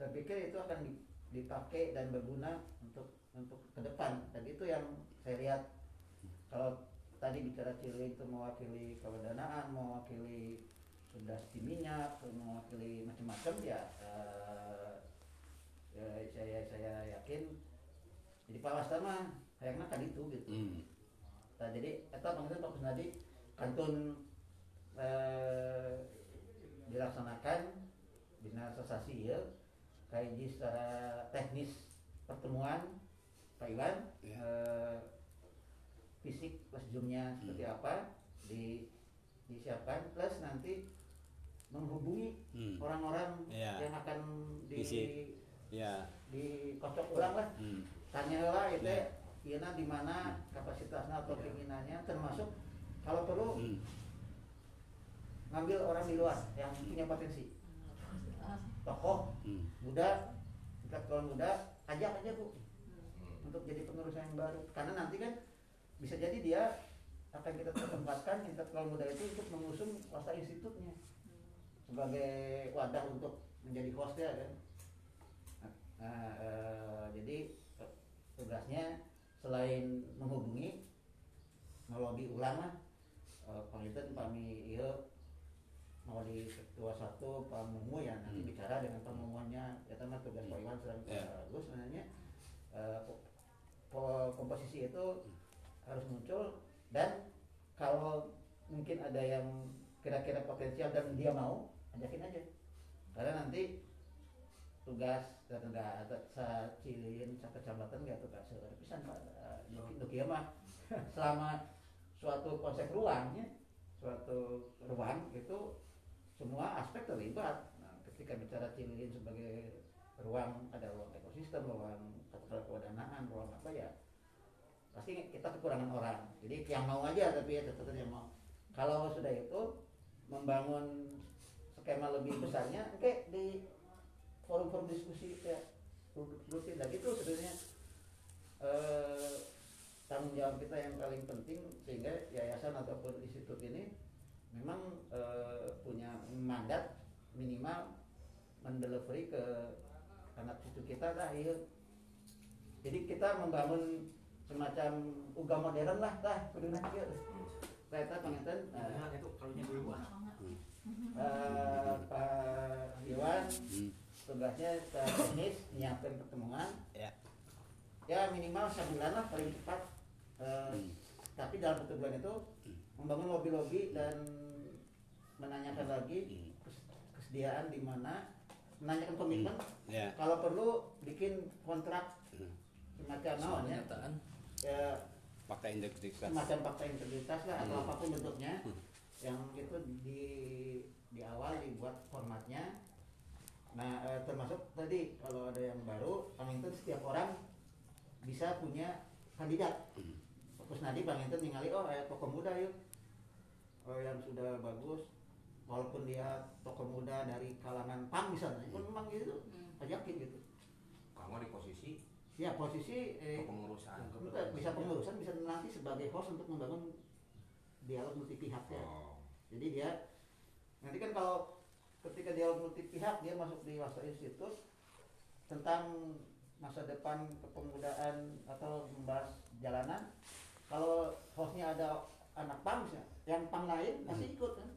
Saya pikir itu akan di- dipakai dan berguna untuk untuk ke depan. Dan itu yang saya lihat kalau tadi bicara Cilin itu mewakili kewendanaan, mewakili industri minyak, mewakili macam-macam ya, eh, ya saya saya yakin jadi Pak Wasta mah kayaknya kan itu gitu. Hmm. Nah, jadi eta panggilnya Pak Kusnadi kantun eh, dilaksanakan bina sesasi ya kayak secara teknis pertemuan Pak Iwan Ya. eh, fisik plus zoomnya seperti Hmm. apa di disiapkan plus nanti menghubungi Hmm. orang-orang Ya. yang akan di. Ya. dikocok ulang lah Hmm. tanya lah itu Ya. iya di mana kapasitasnya atau keinginannya termasuk kalau perlu Hmm. ngambil orang di luar yang punya potensi tokoh Hmm. muda intelektual muda ajak aja bu Hmm. untuk jadi pengurus yang baru karena nanti kan bisa jadi dia akan kita tempatkan intelektual muda itu untuk mengusung wasta institutnya sebagai wadah untuk menjadi hostnya kan nah, eh, jadi tugasnya selain menghubungi melobi ulang lah eh, pangitan pami iya mau di ketua satu Pak Mumu ya nanti Hmm. bicara dengan pemumuannya ya mah tugas Pak Iwan sedang Ya. bagus sebenarnya po- komposisi itu harus muncul dan kalau mungkin ada yang kira-kira potensial dan dia mau ajakin aja. Karena nanti tugas dan enggak ada sa cilin sa kecamatan enggak tugas. Pisan Pak. Eh, Nuki Nuki mah. Selama suatu konsep ruangnya suatu ruang itu semua aspek terlibat. Nah, ketika bicara cilin sebagai ruang ada ruang ekosistem ruang katakanlah kewadanaan ruang apa ya pasti kita kekurangan orang. Jadi yang mau aja tapi ya tetap yang mau. Kalau sudah itu membangun skema lebih besarnya oke di forum-forum diskusi ya rutin. Dan itu sebenarnya eh, tanggung jawab kita yang paling penting sehingga yayasan ataupun institut ini memang eh, punya mandat minimal mendelivery ke anak cucu kita lah iya. jadi kita membangun semacam uga modern lah dah kudu nah ieu kita panginten eh, Nah, itu kalunya dulu ah. eh, Pak Iwan Hmm. tugasnya secara teknis menyiapkan pertemuan Ya. ya minimal sebulan lah paling cepat Eh, Hmm. tapi dalam satu bulan itu membangun lobby-lobby dan menanyakan lagi Hmm. kes- kesediaan di mana menanyakan komitmen Ya. kalau perlu bikin kontrak Hmm. semacam naon ya, pernyataan ya Fakta integritas. semacam fakta integritas lah atau Hmm. apa pun bentuknya Hmm. yang itu di di awal dibuat formatnya nah eh, termasuk tadi kalau ada yang baru Panginten setiap orang bisa punya kandidat Hmm. Terus nanti Panginten ningali oh eh, tokoh muda yuk yang sudah bagus walaupun dia tokoh muda dari kalangan PAM misalnya pun memang gitu ajakin gitu. Kamu di posisi? Ya posisi eh, kepengurusan. Enggak, bisa pengurusan bisa nanti sebagai host untuk membangun dialog multi pihak ya. oh. Jadi dia nanti kan kalau ketika dialog multi pihak dia masuk di Wasta Institute tentang masa depan kepemudaan atau membahas jalanan. Kalau hostnya ada anak pang misalnya, yang pang lain masih ikut kan.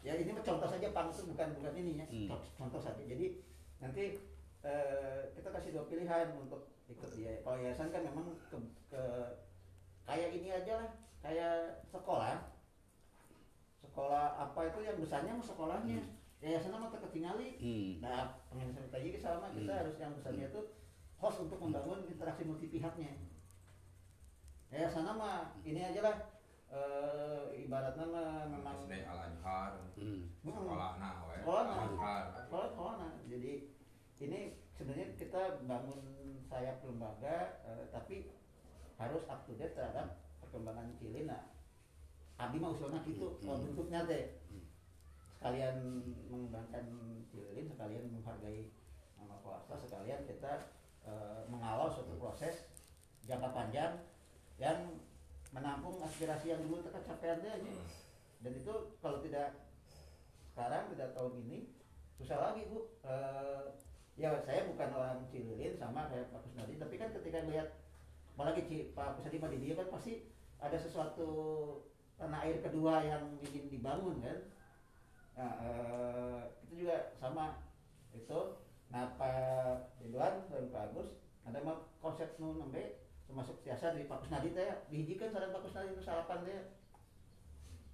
Ya ini contoh saja pang itu bukan bukan ininya, Hmm. contoh, contoh saja. Jadi nanti eh, kita kasih dua pilihan untuk ikut dia. Kalau yayasan kan memang ke, ke kayak ini aja lah, kayak sekolah. Sekolah apa itu yang besarnya mah sekolahnya. Yayasan mah terketingali. Hmm. Nah, pengen cerita juga sama kita Hmm. harus yang besarnya itu host untuk membangun interaksi multi pihaknya. Yayasan mah ini aja lah eh, ibaratnya mah memang SD Al Anhar Hmm. sekolah nah Sekolah Al nah. Sekolah sekolah nah. Jadi ini sebenarnya kita bangun sayap lembaga eh, tapi harus up to date terhadap perkembangan Cilin nah. Abdi mah usulnya gitu, Hmm. oh, bentuknya teh Hmm. sekalian mengembangkan Cilin, sekalian menghargai nama swasta, sekalian kita eh, mengawal suatu proses jangka panjang yang menampung aspirasi yang dulu tercapai aja. Dan itu kalau tidak sekarang tidak tahun ini susah lagi bu. Eh, ya saya bukan orang Cililin sama kayak Pak Kusnadi tapi kan ketika lihat apalagi Ci, Pak Kusnadi di dia kan pasti ada sesuatu tanah air kedua yang ingin dibangun kan? Nah, eh, itu juga sama. Itu nah Pak Ridwan dan Pak Agus ada konsep nu nembe termasuk biasa dari Pak Kusnadi teh dihijikan saran Pak Kusnadi itu salapan teh.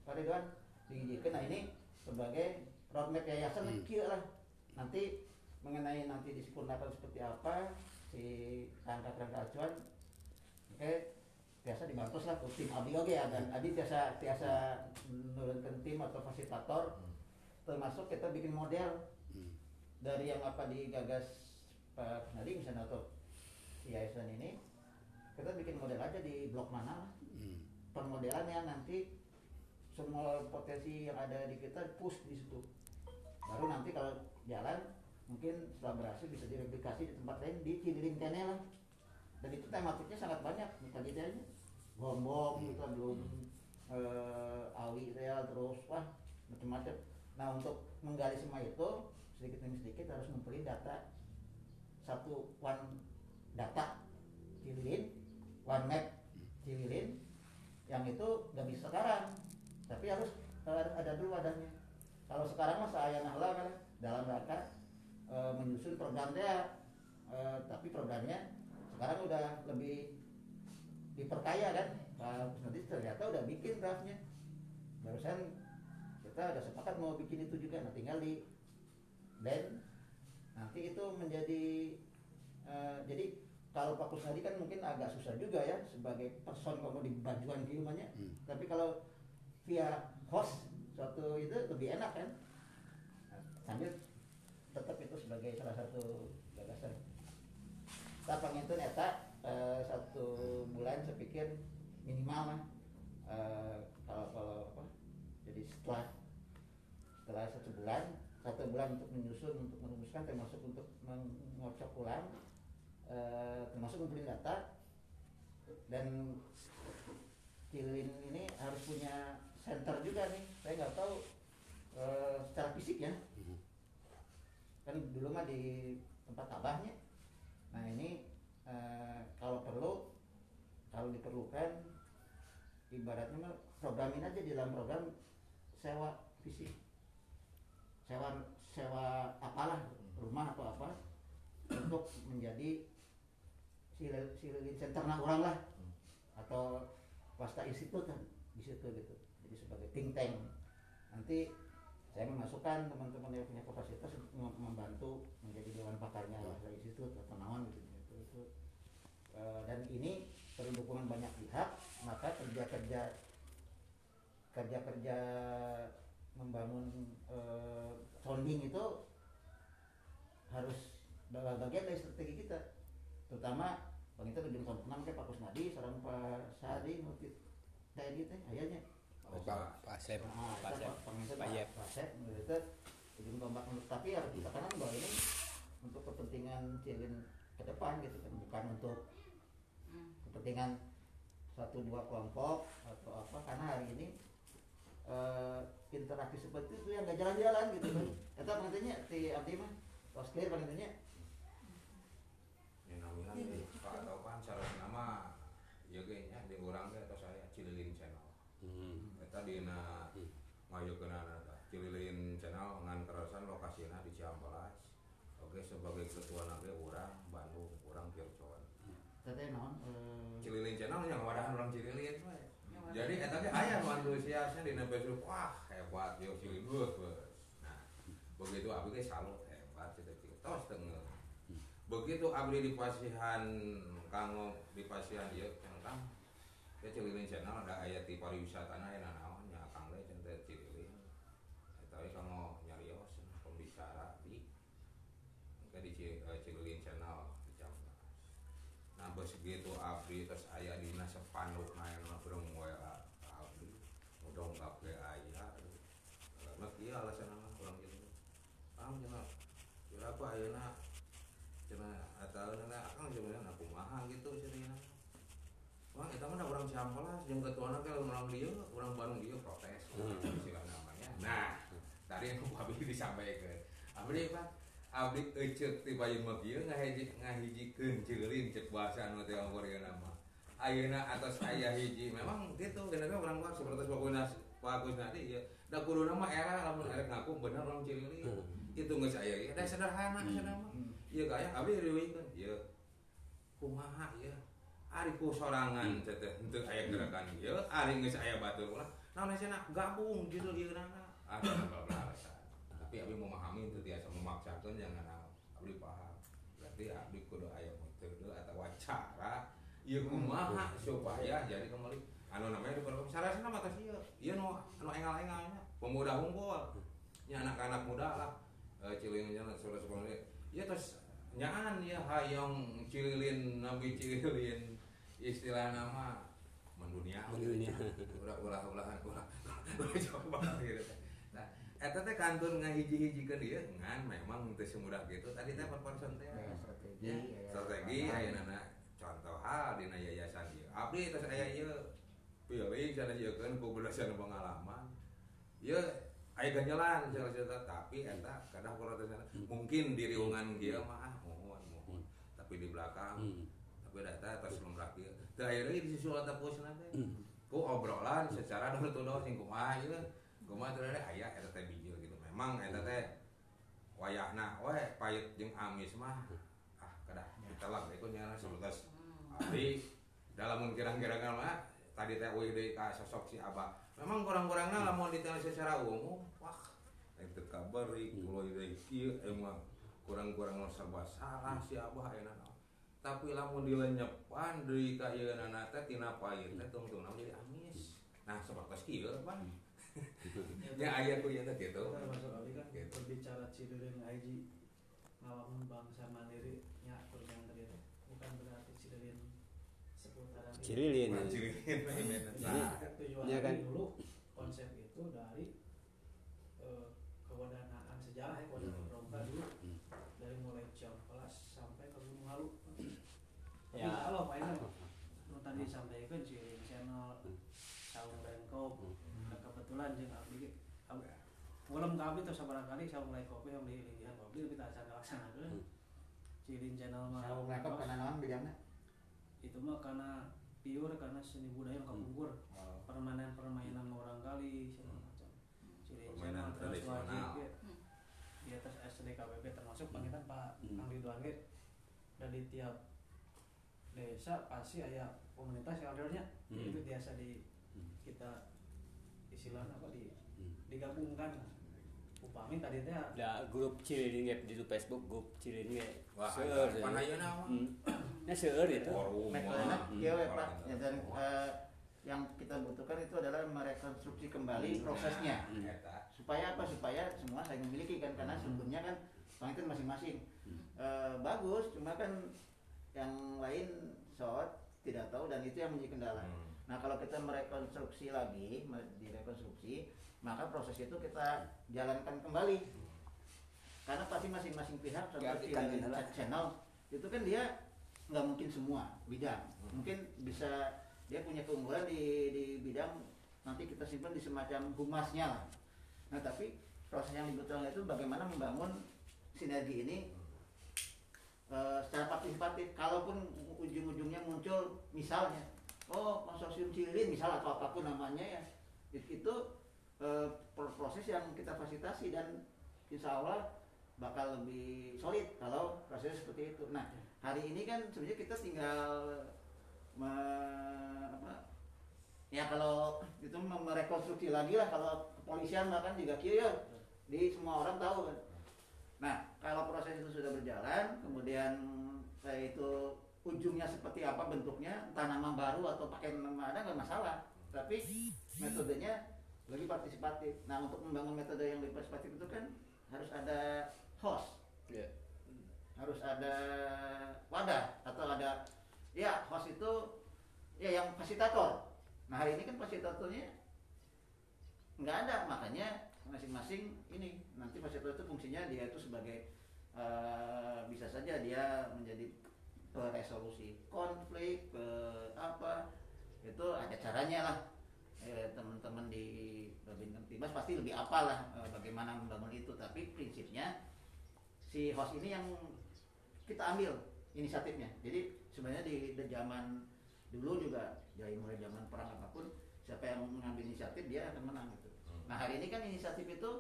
Pak Ridwan dihijikan. Nah ini sebagai roadmap yayasan Hmm. kieu lah. Nanti mengenai nanti disempurnakan seperti apa si rangka-rangka acuan oke. Biasa dibantu lah ke tim Abi oke. Ya dan Abi biasa biasa menurunkan tim atau fasilitator. Termasuk kita bikin model. Hmm. dari yang apa digagas Pak Nadi misalnya atau si yayasan ini kita bikin model aja di blok mana Hmm. permodelannya nanti semua potensi yang ada di kita push di situ. Baru nanti kalau jalan mungkin setelah berhasil bisa direplikasi di tempat lain di Cililing Channel lah. dan itu tematiknya sangat banyak tadi teh gombong kita belum eh, awi real terus wah macam-macam. Nah untuk menggali semua itu sedikit demi sedikit harus ngumpulin data. Satu one data Cililin one map Cililin yang itu nggak bisa sekarang. Tapi harus eh, ada dulu wadahnya kalau sekarang mah saya nahla kan dalam rangka eh, menyusun program dia. Eh, tapi programnya sekarang udah lebih diperkaya kan. Pak Kusnadi ternyata udah bikin draftnya. Barusan kita udah sepakat mau bikin itu juga nah tinggal di blend nanti itu menjadi eh, jadi kalau Pak Kusnadi kan mungkin agak susah juga ya sebagai person kalau di bajuan rumahnya Hmm. tapi kalau via host suatu itu lebih enak kan? Nah, sambil tetap itu sebagai salah satu gagasan. Kita pangintun eta eh, satu bulan saya pikir minimal lah. Eh, kalau kalau apa? Jadi setelah setelah satu bulan satu bulan untuk menyusun untuk merumuskan termasuk untuk mengocok ulang eh, termasuk ngumpulin data dan Cilin ini harus punya center juga nih. Saya nggak tahu eh, secara fisik ya. Mhm. kan dulu mah di tempat abahnya. Nah ini eh, kalau perlu kalau diperlukan ibaratnya mah programin aja di dalam program sewa fisik. Sewa sewa apalah rumah atau apa untuk menjadi center nah orang lah. Atau wasta institut kan di situ gitu. Jadi sebagai think tank. Nanti saya memasukkan teman-teman yang punya kapasitas untuk mem- membantu menjadi dewan pakarnya wasta institut atau naon gitu. Gitu, itu. Eh, dan ini perlu dukungan banyak pihak maka kerja-kerja kerja-kerja membangun eh, sounding itu harus bagian dari strategi kita. Terutama bang itu ujung tahun enam kayak Pak Kusnadi seorang Pak Sadi ngerti TNI teh ayahnya. Oh, Pak Pak Sep, Nah, Pak Sep, Pak- Pak Sep, Pak Yep. Pak Sep, itu ujung tombak tapi harus dikatakan bahwa ini untuk kepentingan Cilin ke depan gitu kan bukan untuk kepentingan satu dua kelompok atau apa karena hari ini eh, interaksi seperti itu yang gak jalan-jalan gitu kan. Itu pentingnya si Abdi mah tos clear pentingnya Ini namanya nih, Pak tahu kan cara nama ya kayaknya di orang teh atau saya Cililin Channel. Hmm. Eta dina Hmm. ngajukeunana tah Cililin Channel ngan kerasan lokasina di Ciamplas. Oke sebagai ketua nage orang Bandung orang Pircon. teteh naon eh, Cililin Channel yang wadahan orang Cililin we. Jadi eta teh aya antusiasnya dina Facebook wah hebat yo Cililin beuh. Nah, begitu abdi salut hebat kita tos tengah. Begitu abdi di pasihan kanggo di pasihan ieu kang ya Cililin Channel ada aya ti pariwisatana aya naon nya kang teh cenah teh Cililin. Eta we kanggo nyarios pembicara di ke di Ci- eh, Cililin Channel di Ciamplas. Nah bos gitu abdi terus aya dina sepanduk main mah urang WA abdi dongkap ge aya Mek ieu alasan mah urang gitu. Kang cenah berapa ayeuna cenah ataeuna akang sebenarnya aku kumaha gitu ceritanya. Wah, kita mah da urang Jeung ketuana ke urang dieu, urang Bandung dieu protes. Hmm. Istilah namanya. Nah, tadi yang abdi disampaikan. Abdi kan abdi ecek bayi mah kieu ngahiji ngahijikeun Cililin cek bahasa anu teh ngomongkeun nama. ayeuna atas aya hiji memang gitu kenapa orang luar seperti bagus bagus nanti ya da kudu nama era lamun erek ngaku bener orang cilili itu nggak saya ya da sederhana cenah mah ieu kayak abi riweukeun ieu kumaha ya ari ku sorangan teh teh henteu aya gerakan ieu ari geus aya batur ulah. Naon cenah gabung gitu alasan tapi abi memahami itu tiasa memaksakan jangan abdi paham. Berarti abdi kudu aya metode atau cara ieu kumaha supaya jadi kembali. Anu namanya di program sarasana mah tos ieu ieu nu anu engal-engalnya. Pemuda unggul. Nya anak-anak muda lah. E, cililin sekolah ya terus nyaan ya hayong cililin nabi cililin istilah nama mendunia Mendunia. ulah ulah ulahan ulah. Ulah coba gitu. Nah eta teh kantun ngahiji-hijikeun ieu ngan memang teu semudah gitu. Tadi teh perponson teh Ya, strategi Ya, strategi ayeuna contoh hal dina yayasan ieu. Abdi tos aya ieu. Pilih sana ieukeun ku berdasarkan pengalaman. Ieu aya ganjalan salah cerita tapi eta kadang kalau sana mungkin di riungan dia mah ah mohon mohon. Tapi di belakang Hmm. tapi data terus lumrah kieu teu aya deui di sisi ulata posna teh ku obrolan secara dor tu dor sing kumaha ieu kumaha teh aya eta teh bijil gitu. Memang eta teh wayahna we payet jeung amis mah. Ah kadah kita lah itu nyana sebelas abdi dalam mengkira-kira mah tadi teh euy deui ka sosok si abah. Memang kurang-kurangna lamun ditanya secara umum. Wah itu kabar kieu emang kurang-kurang serba salah si abah naon tapi lamun dilenyepan deui ka ieu nana teh tina payet teh tungtungna jadi amis nah seperti kieu pan ya aya ku ieu teh gitu termasuk abdi kan Gitu. berbicara Cirilin Aji ngalamun bangsa mandiri nya kurang tadi bukan berarti Cirilin seputaran ini. Cililin. Nah, cililin. Nah, tujuan Iya kan? dulu konsep itu dari eh, kewadanaan sejarah ya kewadanaan Hmm. Dulu Hmm. dari mulai Ciamplas sampai ke Gunung Halu. Ya. Kalau mainnya nu tadi disampaikan Cililin Channel, Saung Renkop, nah, kebetulan jeung abdi Ulam kami terus barangkali saya mulai kopi yang di linggihan kopi kita akan laksanakan. Hmm. Cililin Channel mah Saung naon bidangna? itu mah karena pure karena seni budaya yang kapungkur Oh. permainan-permainan orang kali segala macam Cilin Permainan Channel, terus tradisional. wajib, di atas SDKPP termasuk pangitan Pak Hmm. Kang Ridwan dan di tiap desa pasti ada komunitas yang adanya Hmm. itu biasa di Hmm. kita istilahnya apa di Hmm. digabungkan upami tadi teh Da grup Cililin ge di Facebook grup Cililin ge. Wah, Seueur, ya. pan ayeuna mah. Hmm. Nya seueur itu. Metodenya Hmm. we, Orang Pak. Ya, dan eh, yang kita butuhkan itu adalah merekonstruksi kembali prosesnya. Hmm. Eta. supaya apa supaya semua saling memiliki kan karena sebelumnya kan itu masing-masing Hmm. Eh, bagus cuma kan yang lain short tidak tahu dan itu yang menjadi kendala. Hmm. nah kalau kita merekonstruksi lagi direkonstruksi maka proses itu kita jalankan kembali. Karena pasti masing-masing pihak seperti adalah- channel itu kan dia nggak mungkin semua bidang. Mungkin bisa dia punya keunggulan di di bidang nanti kita simpan di semacam humasnya lah. Nah tapi proses yang dibutuhkan itu bagaimana membangun sinergi ini eh, secara partisipatif kalaupun ujung-ujungnya muncul misalnya oh konsorsium Cililin misal atau apa pun namanya ya it- itu pro- proses yang kita fasilitasi dan insya Allah bakal lebih solid kalau prosesnya seperti itu. Nah hari ini kan sebenarnya kita tinggal me- apa, ya kalau itu merekonstruksi lagi lah kalau kepolisian bahkan juga kia di semua orang tahu kan nah kalau proses itu sudah berjalan kemudian eh, itu ujungnya seperti apa bentuknya entah nama baru atau pakai nama ada nggak masalah. Tapi metodenya lebih partisipatif. Nah untuk membangun metode yang lebih partisipatif itu kan harus ada host. Ya. harus ada wadah atau ada ya host itu ya yang fasilitator. Nah hari ini kan fasilitatornya nggak ada makanya masing-masing ini. Nanti fasilitator itu fungsinya dia itu sebagai eh, bisa saja dia menjadi resolusi konflik ke apa itu ada caranya lah. Eh, teman-teman di Babin Kempibas pasti lebih apalah eh, bagaimana membangun itu. Tapi prinsipnya si host ini yang kita ambil inisiatifnya. Jadi sebenarnya di, di zaman dulu juga dari mulai zaman perang apa pun siapa yang mengambil inisiatif dia akan menang gitu. Nah hari ini kan inisiatif itu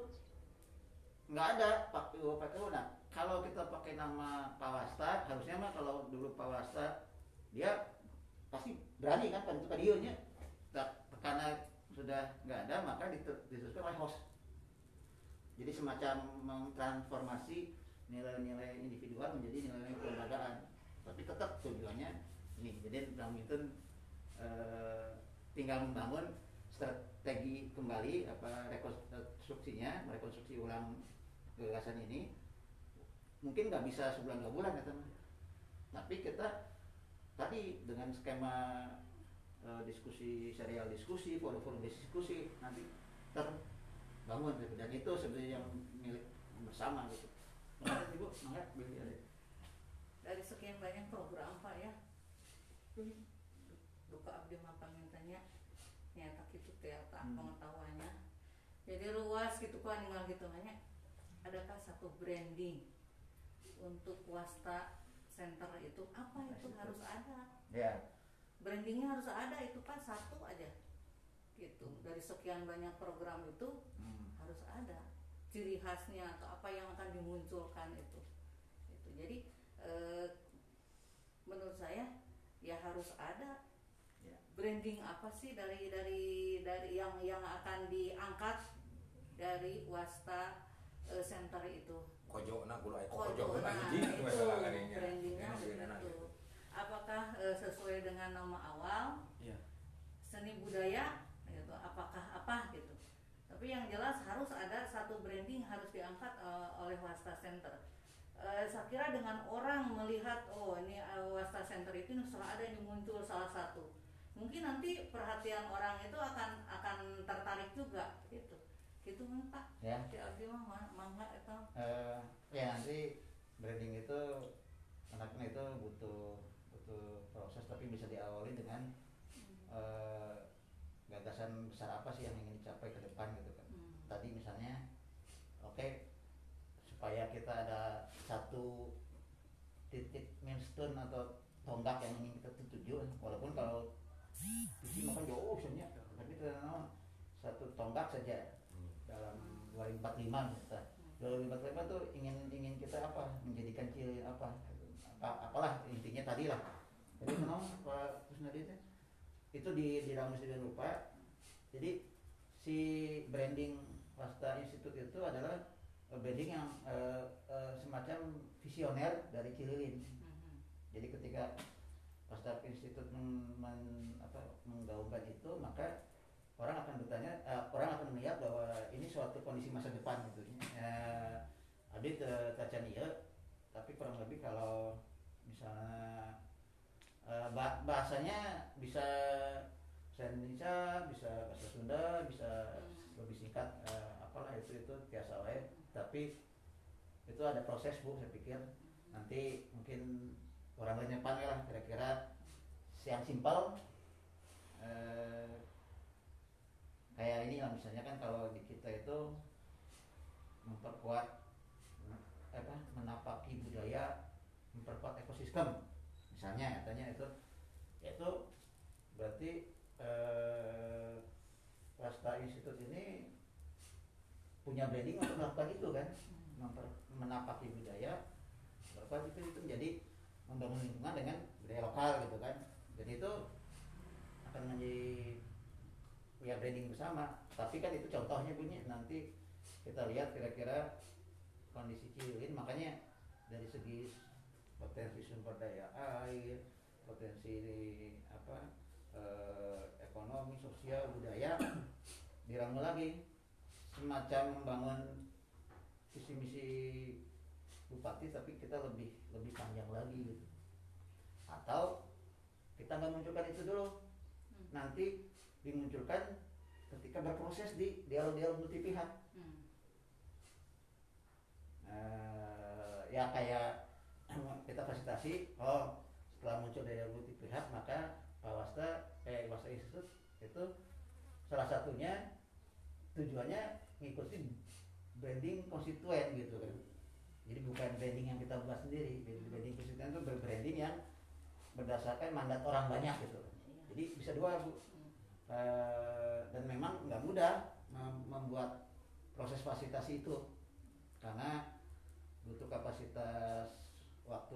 nggak ada Pak PU PKU nah kalau kita pakai nama Pawasta harusnya mah kalau dulu Pawasta dia pasti berani kan kan itu kadieunya karena sudah nggak ada maka diteruskan oleh host. Jadi semacam mentransformasi nilai-nilai individual menjadi nilai-nilai kelembagaan. Tapi tetap tujuannya ini. Jadi Bang eh, tinggal membangun strategi kembali apa rekonstruksinya merekonstruksi ulang gagasan ini mungkin nggak bisa sebulan dua bulan ya teman tapi kita tadi dengan skema eh, diskusi serial diskusi forum-forum diskusi nanti terbangun gitu. dan itu sebenarnya yang milik bersama gitu. Makanya ibu? Semangat Billy ada dari sekian banyak program pak ya. Duka abdi mah pamintanya nyata gitu ternyata Hmm. pengetahuannya. Jadi luas gitu kan tinggal gitu nanya adakah satu branding untuk wasta center itu? Apa itu harus ada? Ya. Brandingnya harus ada itu kan satu aja. Gitu. Dari sekian banyak program itu Hmm. harus ada. Ciri khasnya atau apa yang akan dimunculkan itu. Itu jadi eh, menurut saya ya harus ada. Branding apa sih dari dari dari yang yang akan diangkat dari wasta eh, center itu Kojo aya Oh, kojo nah, itu brandingnya begitu. gitu. Apakah eh, sesuai dengan nama awal Iya. seni budaya gitu? Apakah apa gitu? Tapi yang jelas harus ada satu branding harus diangkat eh, oleh Wasta Center. Eh, saya kira dengan orang melihat oh ini eh, Wasta Center itu salah ada yang muncul salah satu, mungkin nanti perhatian orang itu akan akan tertarik juga gitu. Gitu kan Pak? ya Di abdi mah ma- mangga itu. Eh, ya nanti branding itu anaknya itu butuh butuh proses tapi bisa diawali dengan eh, gagasan besar apa sih yang ingin dicapai ke depan gitu kan Hmm. tadi misalnya oke supaya kita ada satu titik milestone atau tonggak yang ingin kita tuju walaupun kalau itu makan jauh sebenarnya tapi ternyata satu tonggak saja. Hmm. dalam 2045 kita 2045 tuh ingin ingin kita apa? Menjadikan ciri apa? Apa apalah intinya tadi lah jadi kenal Pak Kusnadi itu itu di diramu sedemikian rupa jadi si branding Wasta Institute itu adalah eh, branding yang eh, eh, semacam visioner dari Cililin. Mhm. jadi ketika Wasta Institute men, men- apa, menggaungkan itu maka orang akan bertanya eh, orang akan melihat bahwa ini suatu kondisi masa depan gitu. Eh, Abdi te- tacan ieu, tapi kurang lebih kalau misalnya eh, ba- bahasanya bisa bahasa Indonesia bisa bahasa Sunda bisa lebih singkat eh, apalah itu itu biasa lain tapi itu ada proses bu saya pikir. Nanti mungkin orang lain yang lah kira-kira yang simpel eh, kayak ini lah misalnya kan kalau di kita itu memperkuat apa menapaki budaya memperkuat ekosistem. Misalnya katanya itu itu berarti eh, Wasta Institute ini punya branding untuk melakukan itu kan memper- menapaki budaya berapa itu itu menjadi membangun lingkungan dengan budaya lokal gitu kan. Dan itu akan menjadi ya branding bersama. Tapi kan itu contohnya bunyi. Nanti kita lihat kira-kira kondisi Cililin. Makanya dari segi potensi sumber daya air potensi apa eh, ekonomi sosial budaya diramu lagi. Semacam membangun visi misi bupati tapi kita lebih lebih panjang lagi gitu atau kita nggak munculkan itu dulu Hmm. nanti dimunculkan ketika berproses di dialog-dialog multi pihak Hmm. Eh, ya kayak kita fasilitasi oh setelah muncul dialog multi pihak maka Pak Wasta eh Wasta Institute itu salah satunya tujuannya ngikutin branding konstituen gitu kan jadi bukan branding yang kita buat sendiri. Branding konstituen itu berbranding yang berdasarkan mandat orang banyak gitu. Jadi bisa dua bu. Eh, dan memang nggak mudah mem- membuat proses fasilitasi itu. Karena butuh kapasitas waktu